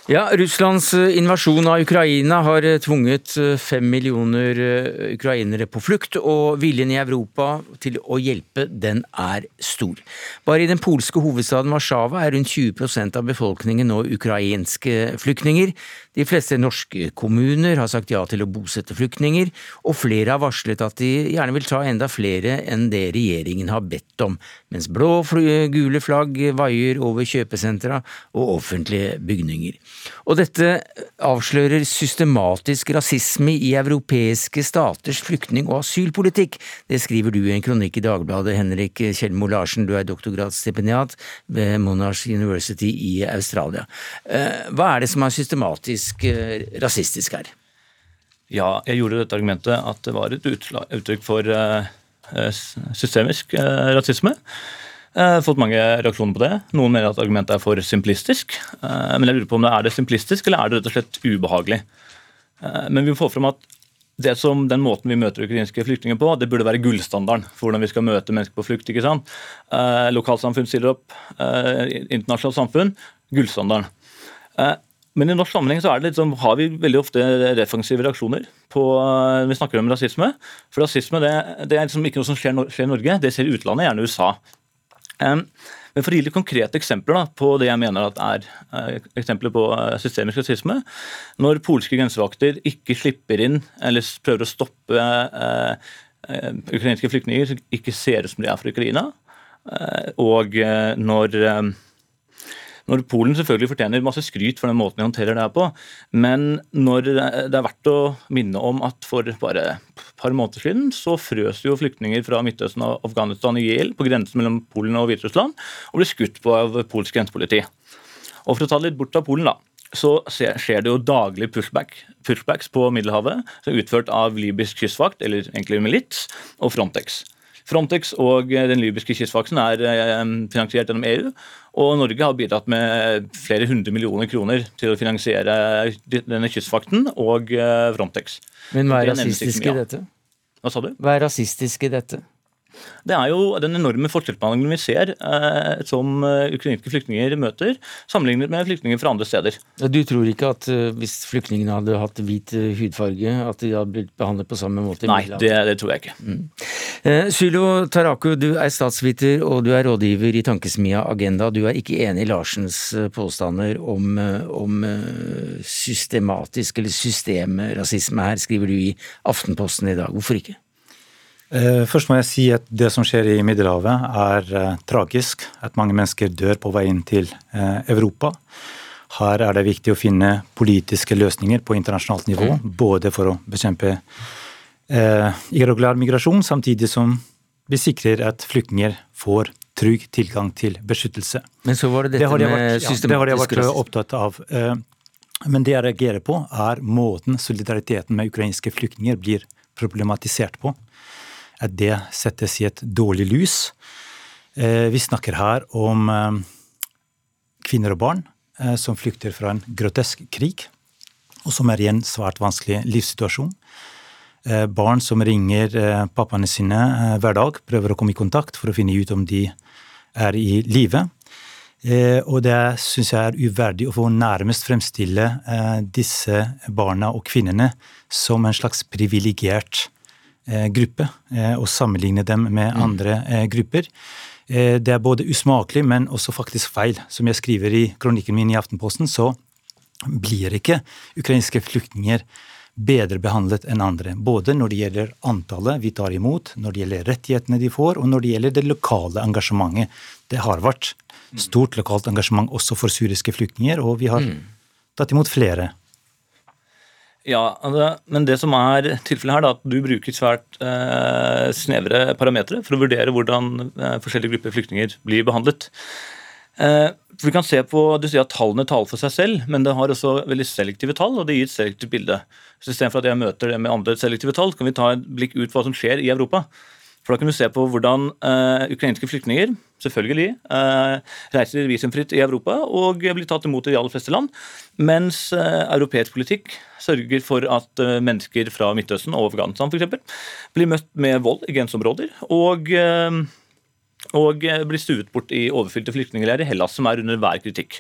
Ja, Russlands eh, invasjon av Ukraina har eh, tvunget eh, fem millioner ukrainere på flukt, og viljen i Europa til å hjelpe, den er stor. Bare i den polske hovedstaden Warszawa er rundt 20% av befolkningen nå ukrainske flyktninger. De fleste norske kommuner har sagt ja til å bosette flyktninger, og flere har varslet at de gjerne vil ta enda flere enn det regjeringen har bedt om, mens blå og gule flagg vaier over kjøpesentra og offentlige bygninger. Og dette avslører systematisk rasisme i europeiske staters flyktning- og asylpolitikk. Det skriver du i en kronikk i Dagbladet, Henrik Kjellmo Larsen, du er doktorgradsstipendiat ved Monash University i Australia. Eh, hva er det som er systematisk eh, rasistisk her? Ja, jeg gjorde dette argumentet at det var et uttrykk for eh, systemisk rasisme. Jeg har fått mange reaksjoner på det. Noen mener at argumentet er for simplistisk. Eh, men jeg lurer på om det er det simplistisk, eller er det rett og slett ubehagelig? Eh, men vi må få fram at det som den måten vi møter ukrainske flyktninger på, det burde være gullstandarden for hvordan vi skal møte mennesker på flukt. ikke sant? Eh, lokalsamfunn stiller opp, internasjonalt samfunn, gullstandarden. Men i norsk sammenheng så liksom, har vi veldig ofte defensive reaksjoner på vi snakker om rasisme. For rasisme det, det er liksom ikke noe som skjer, skjer i Norge, det ser utlandet, gjerne USA. Men For å gi litt konkrete eksempler da, på det jeg mener at er uh, eksempler på uh, systemisk rasisme. Når polske grensevakter ikke slipper inn eller prøver å stoppe uh, ukrainske flyktninger som ikke ser ut som de er fra Ukraina, og når når Polen selvfølgelig fortjener masse skryt for den måten de håndterer det her på, men når det er verdt å minne om at for bare et par måneder siden så frøs jo flyktninger fra Midtøsten og Afghanistan i hjel på grensen mellom Polen og Hviterussland og ble skutt på av polsk grensepoliti. Og For å ta det litt bort av Polen, da, så skjer det jo daglig pushback, pushbacks på Middelhavet, som er utført av libysk kystvakt, eller egentlig milits, og Frontex. Frontex og den libyske kystvakten er eh, finansiert gjennom EU. Og Norge har bidratt med flere hundre millioner kroner til å finansiere denne kystvakten og eh, Frontex. Men hva er rasistisk i dette? Hva sa du? Hva er rasistisk i dette? Det er jo den enorme forskjellsbehandlingen vi ser eh, som uh, ukrainske flyktninger møter, sammenlignet med flyktninger fra andre steder. Du tror ikke at uh, hvis flyktningene hadde hatt hvit uh, hudfarge, at de hadde blitt behandlet på samme måte? Nei, det, det, tror jeg ikke. Mm. Sylo Taraku, du er statsviter og du er rådgiver i tankesmia Agenda. Du er ikke enig i Larsens påstander om, om systematisk eller systemrasisme her, skriver du i Aftenposten i dag. Hvorfor ikke? Eh, først må jeg si at det som skjer i Middelhavet er uh, tragisk. At mange mennesker dør på vei inn til uh, Europa. Her er det viktig å finne politiske løsninger på internasjonalt nivå. Mm. Både for å bekjempe irregulær migrasjon, samtidig som vi sikrer at flyktninger får trygg tilgang til beskyttelse. Men så var det dette det med vært, ja, Det har jeg vært opptatt av. Men det jeg reagerer på, er måten solidariteten med ukrainske flyktninger blir problematisert på at det settes i et dårlig lys. Eh, vi snakker her om eh, kvinner og barn eh, som flykter fra en grotesk krig, og som er i en svært vanskelig livssituasjon. Barn som ringer pappaene sine hver dag, prøver å komme i kontakt for å finne ut om de er i live. Og det syns jeg er uverdig å få nærmest fremstille disse barna og kvinnene som en slags privilegert gruppe eh, og sammenligne dem med mm. andre eh, grupper. Det er både usmakelig, men også faktisk feil. Som jeg skriver i kronikken min i Aftenposten, så blir ikke ukrainske flyktninger bedre behandlet enn andre. Både når det gjelder antallet vi tar imot, når det gjelder rettighetene de får, og når det gjelder det lokale engasjementet. Det har vært stort lokalt engasjement også for syriske flyktninger, og vi har mm. tatt imot flere. Ja, altså, men det som er tilfellet her, da, at du bruker svært eh, snevre parametere for å vurdere hvordan eh, forskjellige grupper flyktninger blir behandlet. Eh, for Du kan se på, du sier at tallene taler for seg selv, men det har også veldig selektive tall, og det gir et selektivt bilde. Så Istedenfor at jeg møter det med andre selektive tall, kan vi ta et blikk ut på hva som skjer i Europa. For Da kan du se på hvordan uh, ukrainske flyktninger selvfølgelig uh, reiser visumfritt i Europa og blir tatt imot i de aller fleste land, mens uh, europeisk politikk sørger for at mennesker fra Midtøsten og Afghanistan for eksempel, blir møtt med vold i grenseområder og, og blir stuet bort i overfylte flyktningleirer i Hellas, som er under hver kritikk.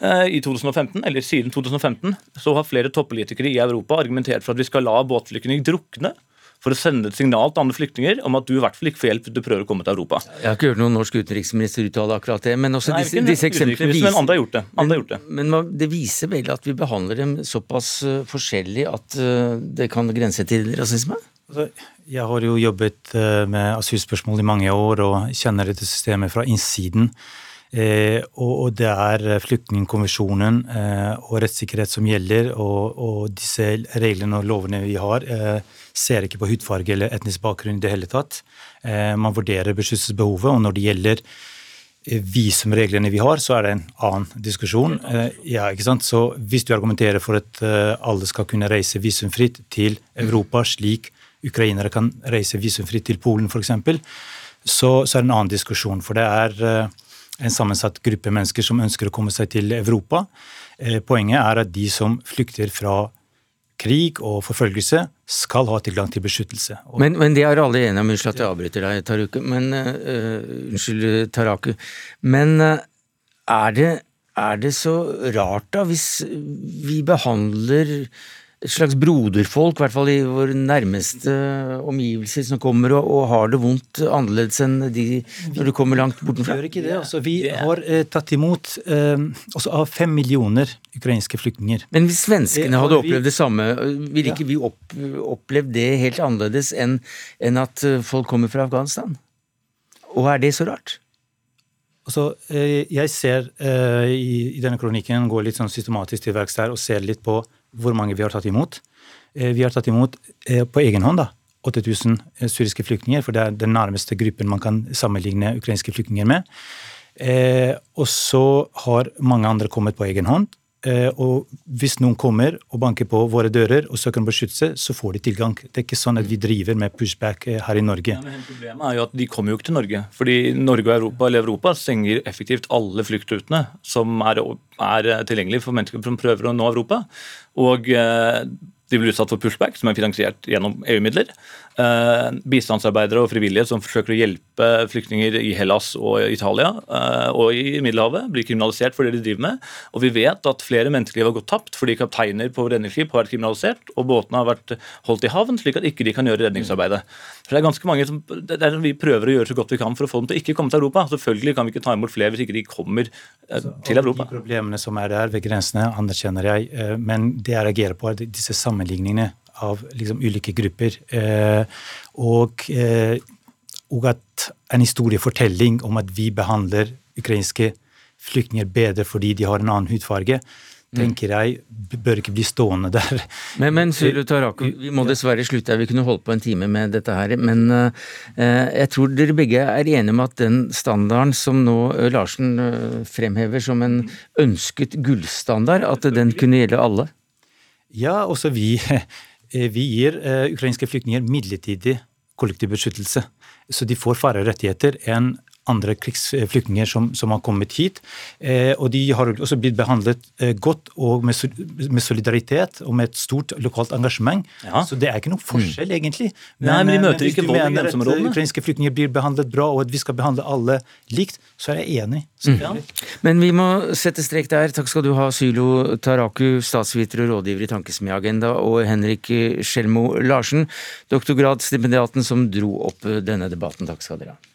I 2015, eller Siden 2015 så har flere toppolitikere i Europa argumentert for at vi skal la båtflyktninger drukne for å sende et signal til andre flyktninger om at du i hvert fall ikke får hjelp hvis du prøver å komme til Europa. Jeg har ikke hørt noen norsk utenriksminister uttale akkurat det, men også Nei, disse, disse eksemplene viser, Men andre har gjort det. Andre har gjort det. Men, men, det viser vel at vi behandler dem såpass uh, forskjellig at uh, det kan grense til rasisme? Altså, jeg har jo jobbet uh, med asylspørsmål i mange år og kjenner dette systemet fra innsiden. Eh, og, og, det er flyktningkonvensjonen eh, og rettssikkerhet som gjelder, og, og, disse reglene og lovene vi har, eh, ser ikke på hudfarge eller etnisk bakgrunn i det hele tatt. Eh, man vurderer beskyttelsesbehovet, og når det gjelder eh, visumreglene vi har, så er det en annen diskusjon. Eh, ja, ikke sant? Så hvis du argumenterer for at alle skal kunne reise visumfritt til Europa, slik ukrainere kan reise visumfritt til Polen f.eks., så, så er det en annen diskusjon. For det er en sammensatt gruppe mennesker som ønsker å komme seg til Europa. Eh, poenget er at de som flykter fra krig og forfølgelse, skal ha tilgang til beskyttelse. Men, men det er alle enige om. Unnskyld at jeg avbryter deg, Taruku. Men, uh, unnskyld, Taraku. Men uh, er, det, er det så rart, da, hvis vi behandler et slags broderfolk, i hvert fall i våre nærmeste omgivelser, som kommer og, og har det vondt annerledes enn de når du kommer langt bortenfra. Vi gjør ikke det. Altså, vi har eh, tatt imot eh, også av fem millioner ukrainske flyktninger. Men hvis svenskene hadde opplevd det samme, ville ikke vi opp, opplevd det helt annerledes enn, enn at eh, folk kommer fra Afghanistan? Og er det så rart? Altså, eh, jeg ser eh, i, i denne kronikken, går litt sånn systematisk til verks der og ser litt på hvor mange vi har tatt imot. Eh, vi har tatt imot eh, på egen hånd da, 8000 eh, syriske flyktninger, for det er den nærmeste gruppen man kan sammenligne ukrainske flyktninger med. Og så har mange andre kommet på egen hånd. Og hvis noen kommer og banker på våre dører og søker om beskyttelse, så får de tilgang. Det er ikke sånn at vi driver med pushback her i Norge. Ja, men problemet er jo at De kommer jo ikke til Norge. Fordi Norge og Europa eller Europa stenger effektivt alle fluktrutene som er, er tilgjengelige for mennesker som prøver å nå Europa. Og eh, de blir utsatt for pushback, som er finansiert gjennom EU-midler. Eh, bistandsarbeidere og frivillige som forsøker å hjelpe flyktninger i Hellas og Italia eh, og i Middelhavet, blir kriminalisert for det de driver med. Og vi vet at flere menneskeliv har gått tapt fordi kapteiner på redningsskip har vært kriminalisert, og båtene har vært holdt i havn slik at ikke de kan gjøre redningsarbeidet. Så det er ganske mange som, det er Vi prøver å gjøre så godt vi kan for å få dem til å ikke komme til Europa. Selvfølgelig kan vi ikke ta imot flere hvis ikke de kommer eh, til Europa. De problemene som er der ved grensene, anerkjenner jeg, men det jeg reagerer på, er disse sammenligningene av liksom, ulike grupper. Eh, og, eh, og, at en historiefortelling om at vi behandler ukrainske flyktninger bedre fordi de har en annen hudfarge, mm. tenker jeg bør ikke bli stående der. Men, men Sylu Taraku, vi må dessverre slutte her. Vi kunne holdt på en time med dette her. Men eh, jeg tror dere begge er enige om at den standarden som nå Larsen fremhever som en ønsket gullstandard, at den kunne gjelde alle? Ja, også vi Eh, [LAUGHS] vi gir eh, ukrainske flyktninger midlertidig kollektiv beskyttelse. Så de får færre rettigheter enn andre krigsflyktninger som, som, har kommet hit. Eh, og de har også blitt behandlet eh, godt og med, med, solidaritet og med et stort lokalt engasjement. Ja. Så det er ikke noe forskjell, mm. egentlig. Men, Nei, men de eh, møter men ikke vold i grenseområdene. At ukrainske flyktninger blir behandlet bra, og at vi skal behandle alle likt, så er jeg enig. Mm. Men vi må sette strek der. Takk skal du ha, Sylo Taraku, statsviter og rådgiver i tankesmiagenda og Henrik Skjelmo Larsen, doktorgradsstipendiaten som dro opp denne debatten. Takk skal dere ha.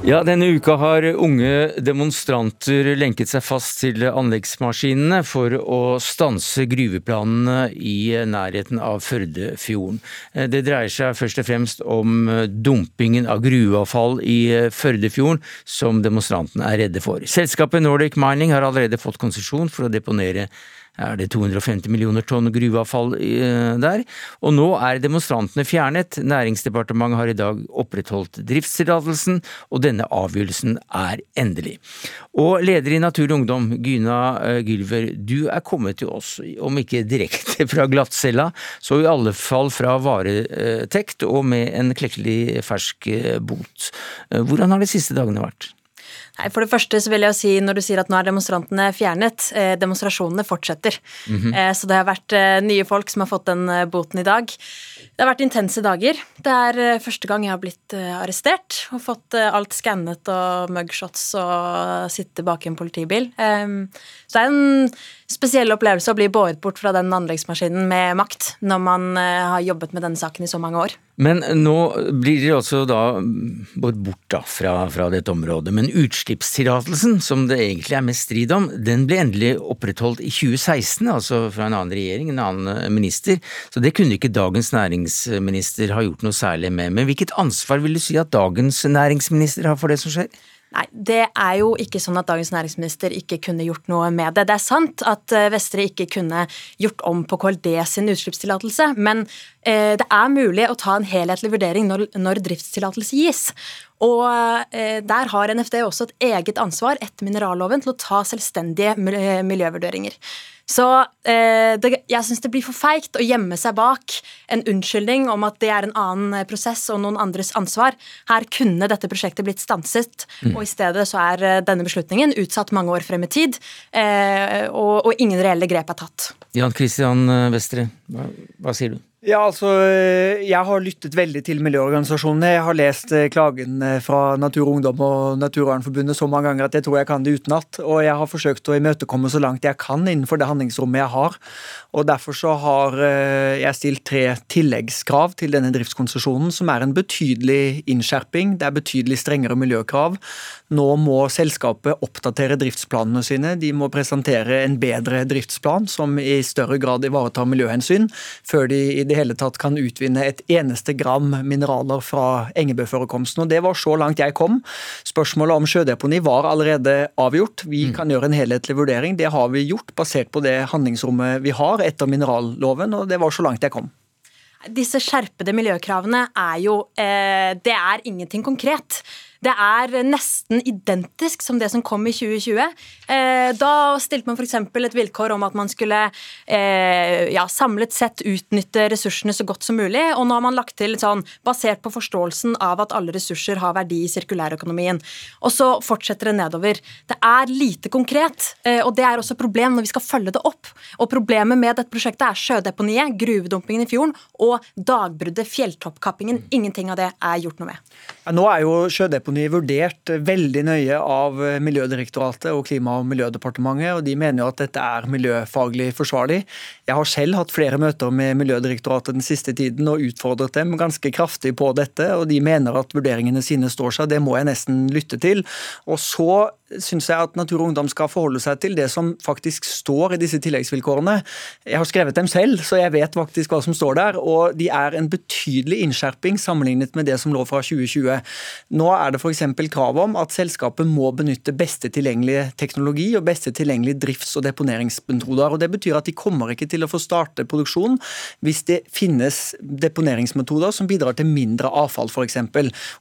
Ja, Denne uka har unge demonstranter lenket seg fast til anleggsmaskinene for å stanse gruveplanene i nærheten av Førdefjorden. Det dreier seg først og fremst om dumpingen av gruveavfall i Førdefjorden, som demonstrantene er redde for. Selskapet Nordic Mining har allerede fått konsesjon for å deponere er det 250 millioner tonn gruveavfall eh, der. Og nå er demonstrantene fjernet. Næringsdepartementet har i dag opprettholdt driftstillatelsen, og denne avgjørelsen er endelig. Og leder i Natur og Ungdom, Gyna eh, Gylver, du er kommet til oss, om ikke direkte fra glattcella, så i alle fall fra varetekt og med en klekkelig fersk eh, bot. Hvordan har de siste dagene vært? Nei, For det første så vil jeg jo si, når du sier at nå er demonstrantene fjernet, eh, demonstrasjonene fortsetter. Mm -hmm. eh, så det har vært eh, nye folk som har fått den eh, boten i dag. Det har vært intense dager. Det er eh, første gang jeg har blitt eh, arrestert og fått alt skannet og mugshots og sitte bak i en politibil. Så det er en spesiell opplevelse å bli båret bort fra den anleggsmaskinen med makt når man har jobbet med denne saken i så mange år. Men nå blir de altså da båret bort da, fra, fra, dette området. Men utslippstillatelsen, som det egentlig er mest strid om, den ble endelig opprettholdt i 2016, altså fra en annen regjering, en annen minister. Så det kunne ikke dagens næringsminister ha gjort noe særlig med. Men hvilket ansvar vil du si at dagens næringsminister har for det som skjer? Nei, det er jo ikke sånn at dagens næringsminister ikke kunne gjort noe med det. Det er sant at eh, Vestre ikke kunne gjort om på KLD sin utslippstillatelse, men eh, det er mulig å ta en helhetlig vurdering når, når driftstillatelse gis. Og eh, der har NFD også et eget ansvar etter mineralloven til å ta selvstendige miljøvurderinger. Så eh, det, jeg syns det blir for feigt å gjemme seg bak en unnskyldning om at det er en annen eh, prosess og noen andres ansvar. Her kunne dette prosjektet blitt stanset, mm. og i stedet så er eh, denne beslutningen utsatt mange år frem i tid, eh, og, og, ingen reelle grep er tatt. Jan Christian Vestre, hva, hva sier du? Ja, altså, Jeg har lyttet veldig til miljøorganisasjonene. Jeg har lest eh, klagen fra Natur og Ungdom og Naturvernforbundet så mange ganger at jeg tror jeg kan det utenat. Og jeg har forsøkt å imøtekomme så langt jeg kan innenfor det handlingsrommet jeg har. Og Derfor så har eh, jeg stilt tre tilleggskrav til denne driftskonsesjonen, som er en betydelig innskjerping. Det er betydelig strengere miljøkrav. Nå må selskapet oppdatere driftsplanene sine. De må presentere en bedre driftsplan som i større grad ivaretar miljøhensyn, før de i det hele tatt kan utvinne et eneste gram mineraler fra Engebøforekomsten. Og Det var så langt jeg kom. Spørsmålet om sjødeponi var allerede avgjort. Vi mm. kan gjøre en helhetlig vurdering. Det har vi gjort, basert på det handlingsrommet vi har etter mineralloven, og det var så langt jeg kom. Disse skjerpede miljøkravene er jo eh, Det er ingenting konkret. Det er nesten identisk som det som kom i 2020. Eh, da stilte man f.eks. et vilkår om at man skulle eh, ja, samlet sett utnytte ressursene så godt som mulig, og nå har man lagt til sånn basert på forståelsen av at alle ressurser har verdi i sirkulærøkonomien. Og så fortsetter det nedover. Det er lite konkret, eh, og det er også et problem når vi skal følge det opp. Og problemet med dette prosjektet er sjødeponiet, gruvedumpingen i fjorden og dagbruddet, fjelltoppkappingen. Ingenting av det er gjort noe med. Ja, nå er jo sjødeponi vurdert veldig nøye av Miljødirektoratet og Klima- og miljødepartementet, og de mener jo at dette er miljøfaglig forsvarlig. Jeg har selv hatt flere møter med Miljødirektoratet den siste tiden og utfordret dem ganske kraftig på dette, og de mener at vurderingene sine står seg. Det må jeg nesten lytte til. Og så syns jeg at Natur og Ungdom skal forholde seg til det som faktisk står i disse tilleggsvilkårene. Jeg har skrevet dem selv, så jeg vet faktisk hva som står der. Og de er en betydelig innskjerping sammenlignet med det som lå fra 2020. Nå er det f.eks. krav om at selskapet må benytte beste tilgjengelige teknologi og beste tilgjengelige drifts- og deponeringsmetoder. og Det betyr at de kommer ikke til å få starte produksjon hvis det finnes deponeringsmetoder som bidrar til mindre avfall, f.eks.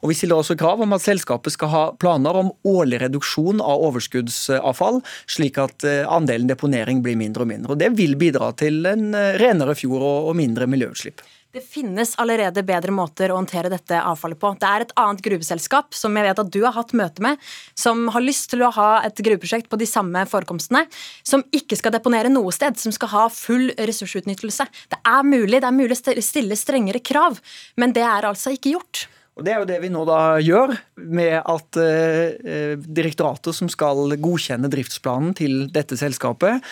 Og vi stiller også krav om at selskapet skal ha planer om årlig reduksjon av overskuddsavfall, slik at eh, andelen deponering blir mindre og mindre. Og Det vil bidra til en eh, renere fjord og mindre miljøutslipp. Det finnes allerede bedre måter å håndtere dette avfallet på. Det er et annet gruveselskap som jeg vet at du har hatt møte med, som har lyst til å ha et gruveprosjekt på de samme forekomstene, som ikke skal deponere noe sted, som skal ha full ressursutnyttelse. Det er mulig, det er mulig å stille strengere krav, men det er altså ikke gjort. Og Det er jo det vi nå da gjør, med at eh, direktoratet som skal godkjenne driftsplanen til dette selskapet,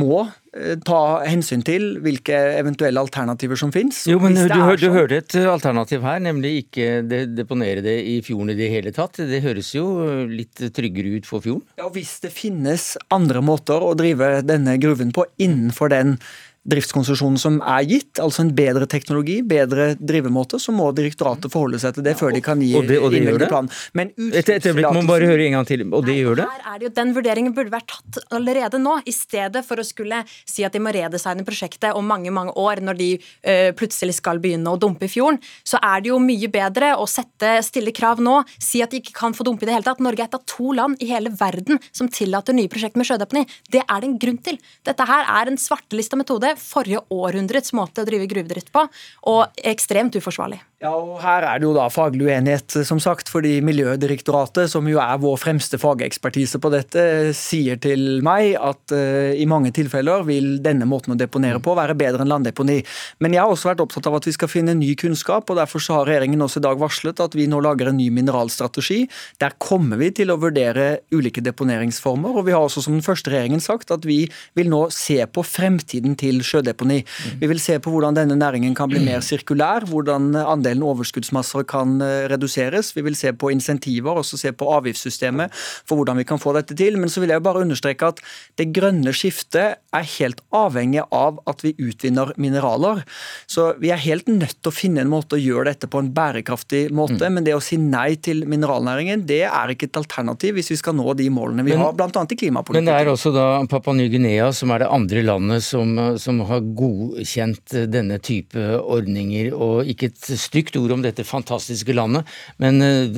må eh, ta hensyn til hvilke eventuelle alternativer som finnes. Jo, men du, du, hørte et alternativ her, nemlig ikke deponere det i fjorden i det hele tatt. Det høres jo litt tryggere ut for fjorden? Ja, Hvis det finnes andre måter å drive denne gruven på innenfor den driftskonsesjonen som er gitt, altså en bedre teknologi, bedre drivemåte, så må direktoratet forholde seg til det før de kan gi og det, og det innvelge plan. Men Et øyeblikk, må bare høre en gang til. Og det Nei, gjør det? Her er det jo, Den vurderingen burde vært tatt allerede nå, i stedet for å skulle si at de må redesigne prosjektet om mange mange år, når de uh, plutselig skal begynne å dumpe i fjorden. Så er det jo mye bedre å sette stille krav nå, si at de ikke kan få dumpe i det hele tatt. Norge er et av to land i hele verden som tillater nye prosjekter med sjødeponi. Det er det en grunn til. Dette her er en svartelista metode forrige århundrets måte å drive gruvedrift på, og ekstremt uforsvarlig. Ja, og Her er det jo da faglig uenighet, som sagt, fordi Miljødirektoratet, som jo er vår fremste fagekspertise på dette, sier til meg at uh, i mange tilfeller vil denne måten å deponere på være bedre enn landdeponi. Men jeg har også vært opptatt av at vi skal finne ny kunnskap, og derfor har regjeringen også i dag varslet at vi nå lager en ny mineralstrategi. Der kommer vi til å vurdere ulike deponeringsformer, og vi har også som den første regjeringen sagt at vi vil nå se på fremtiden til sjødeponi. Vi vil se på hvordan denne næringen kan bli mer sirkulær, hvordan andelen andelen overskuddsmasser kan eh, reduseres. Vi vil se på insentiver og se på avgiftssystemet for hvordan vi kan få dette til. Men så vil jeg bare understreke at det grønne skiftet er helt avhengig av at vi utvinner mineraler. Så vi er helt nødt til å finne en måte å gjøre dette på en bærekraftig måte. Mm. Men det å si nei til mineralnæringen, det er ikke et alternativ hvis vi skal nå de målene vi men, har, bl.a. i klimapolitikken. Men det er også da Papua Ny-Guinea som er det andre landet som, som har godkjent denne type ordninger, og ikke et stygt ord om dette fantastiske landet, men eh,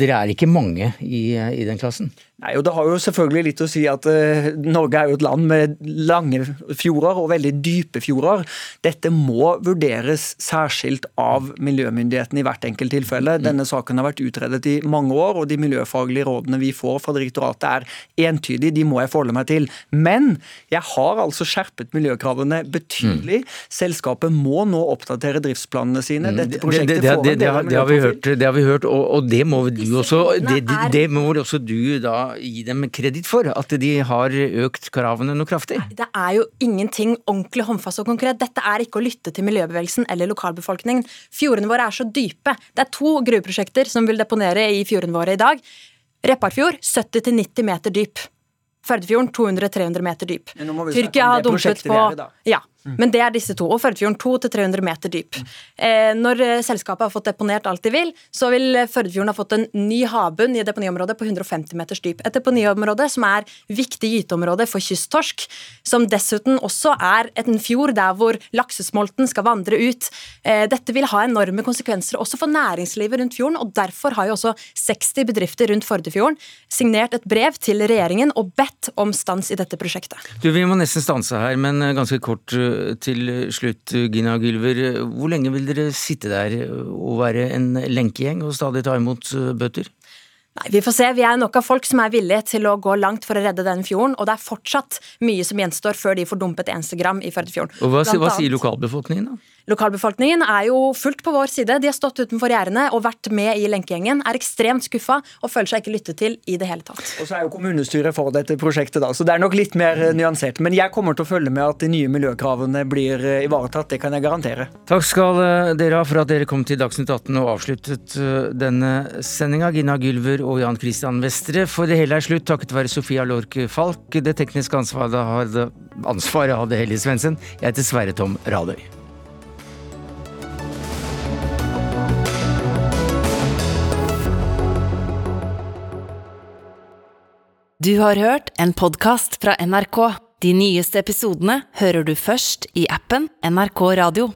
dere er ikke mange i, i den klassen? Nei, og Det har jo selvfølgelig litt å si at uh, Norge er jo et land med lange fjorder og veldig dype fjorder. Dette må vurderes særskilt av miljømyndighetene i hvert enkelt tilfelle. Mm. Denne saken har vært utredet i mange år, og de miljøfaglige rådene vi får fra direktoratet er entydige. De må jeg forholde meg til. Men jeg har altså skjerpet miljøkravene betydelig. Mm. Selskapet må nå oppdatere driftsplanene sine. Mm. Dette prosjektet det, det, det, det, har, det, har, vi hørt, det har vi hørt, og, og det må du også, det, må også du da gi dem kreditt for, at de har økt kravene noe kraftig? Det er jo ingenting ordentlig håndfast og konkret. Dette er ikke å lytte til miljøbevegelsen eller lokalbefolkningen. Fjordene våre er så dype. Det er to gruveprosjekter som vil deponere i fjordene våre i dag. Repparfjord 70-90 meter dyp. Førdefjorden 200-300 meter dyp. Tyrkia har dumpet på ja. Mm. Men det er disse to, og Førdefjorden 200-300 meter dyp. Eh, når eh, selskapet har fått deponert alt de vil, så vil Førdefjorden ha fått en ny havbunn i deponiområdet på 150 meters dyp. Et deponiområde som er viktig gyteområde for kysttorsk, som dessuten også er en fjord der hvor laksesmolten skal vandre ut. Eh, dette vil ha enorme konsekvenser også for næringslivet rundt fjorden, og derfor har jo også 60 bedrifter rundt Førdefjorden signert et brev til regjeringen og bedt om stans i dette prosjektet. Du, Vi må nesten stanse her, men ganske kort til slutt, Gina Gylver. Hvor lenge vil dere sitte der og være en lenkegjeng og stadig ta imot bøter? Nei, Vi får se. Vi er nok av folk som er villige til å gå langt for å redde den fjorden. Og det er fortsatt mye som gjenstår før de får dumpet eneste gram i Førdefjorden. Og hva, hva sier lokalbefolkningen, da? Lokalbefolkningen er jo fullt på vår side. De har stått utenfor gjerdene og vært med i lenkegjengen. Er ekstremt skuffa og føler seg ikke lyttet til i det hele tatt. Og så er jo kommunestyret for dette prosjektet, da, så det er nok litt mer eh, nyansert. Men jeg kommer til å følge med at de nye miljøkravene blir eh, ivaretatt. Det kan jeg garantere. Takk skal eh, dere ha for at dere kom til Dagsnytt 18 og avsluttet denne sendinga. Gina Gylver og Jan Christian Vestre. For det hele er slutt takket være Sofia Lork Falk. Det tekniske ansvaret hadde, ansvaret hadde Hellig Svendsen. Jeg heter Sverre Tom Radøy. Du har hørt en podkast fra NRK. De nyeste episodene hører du først i appen NRK Radio.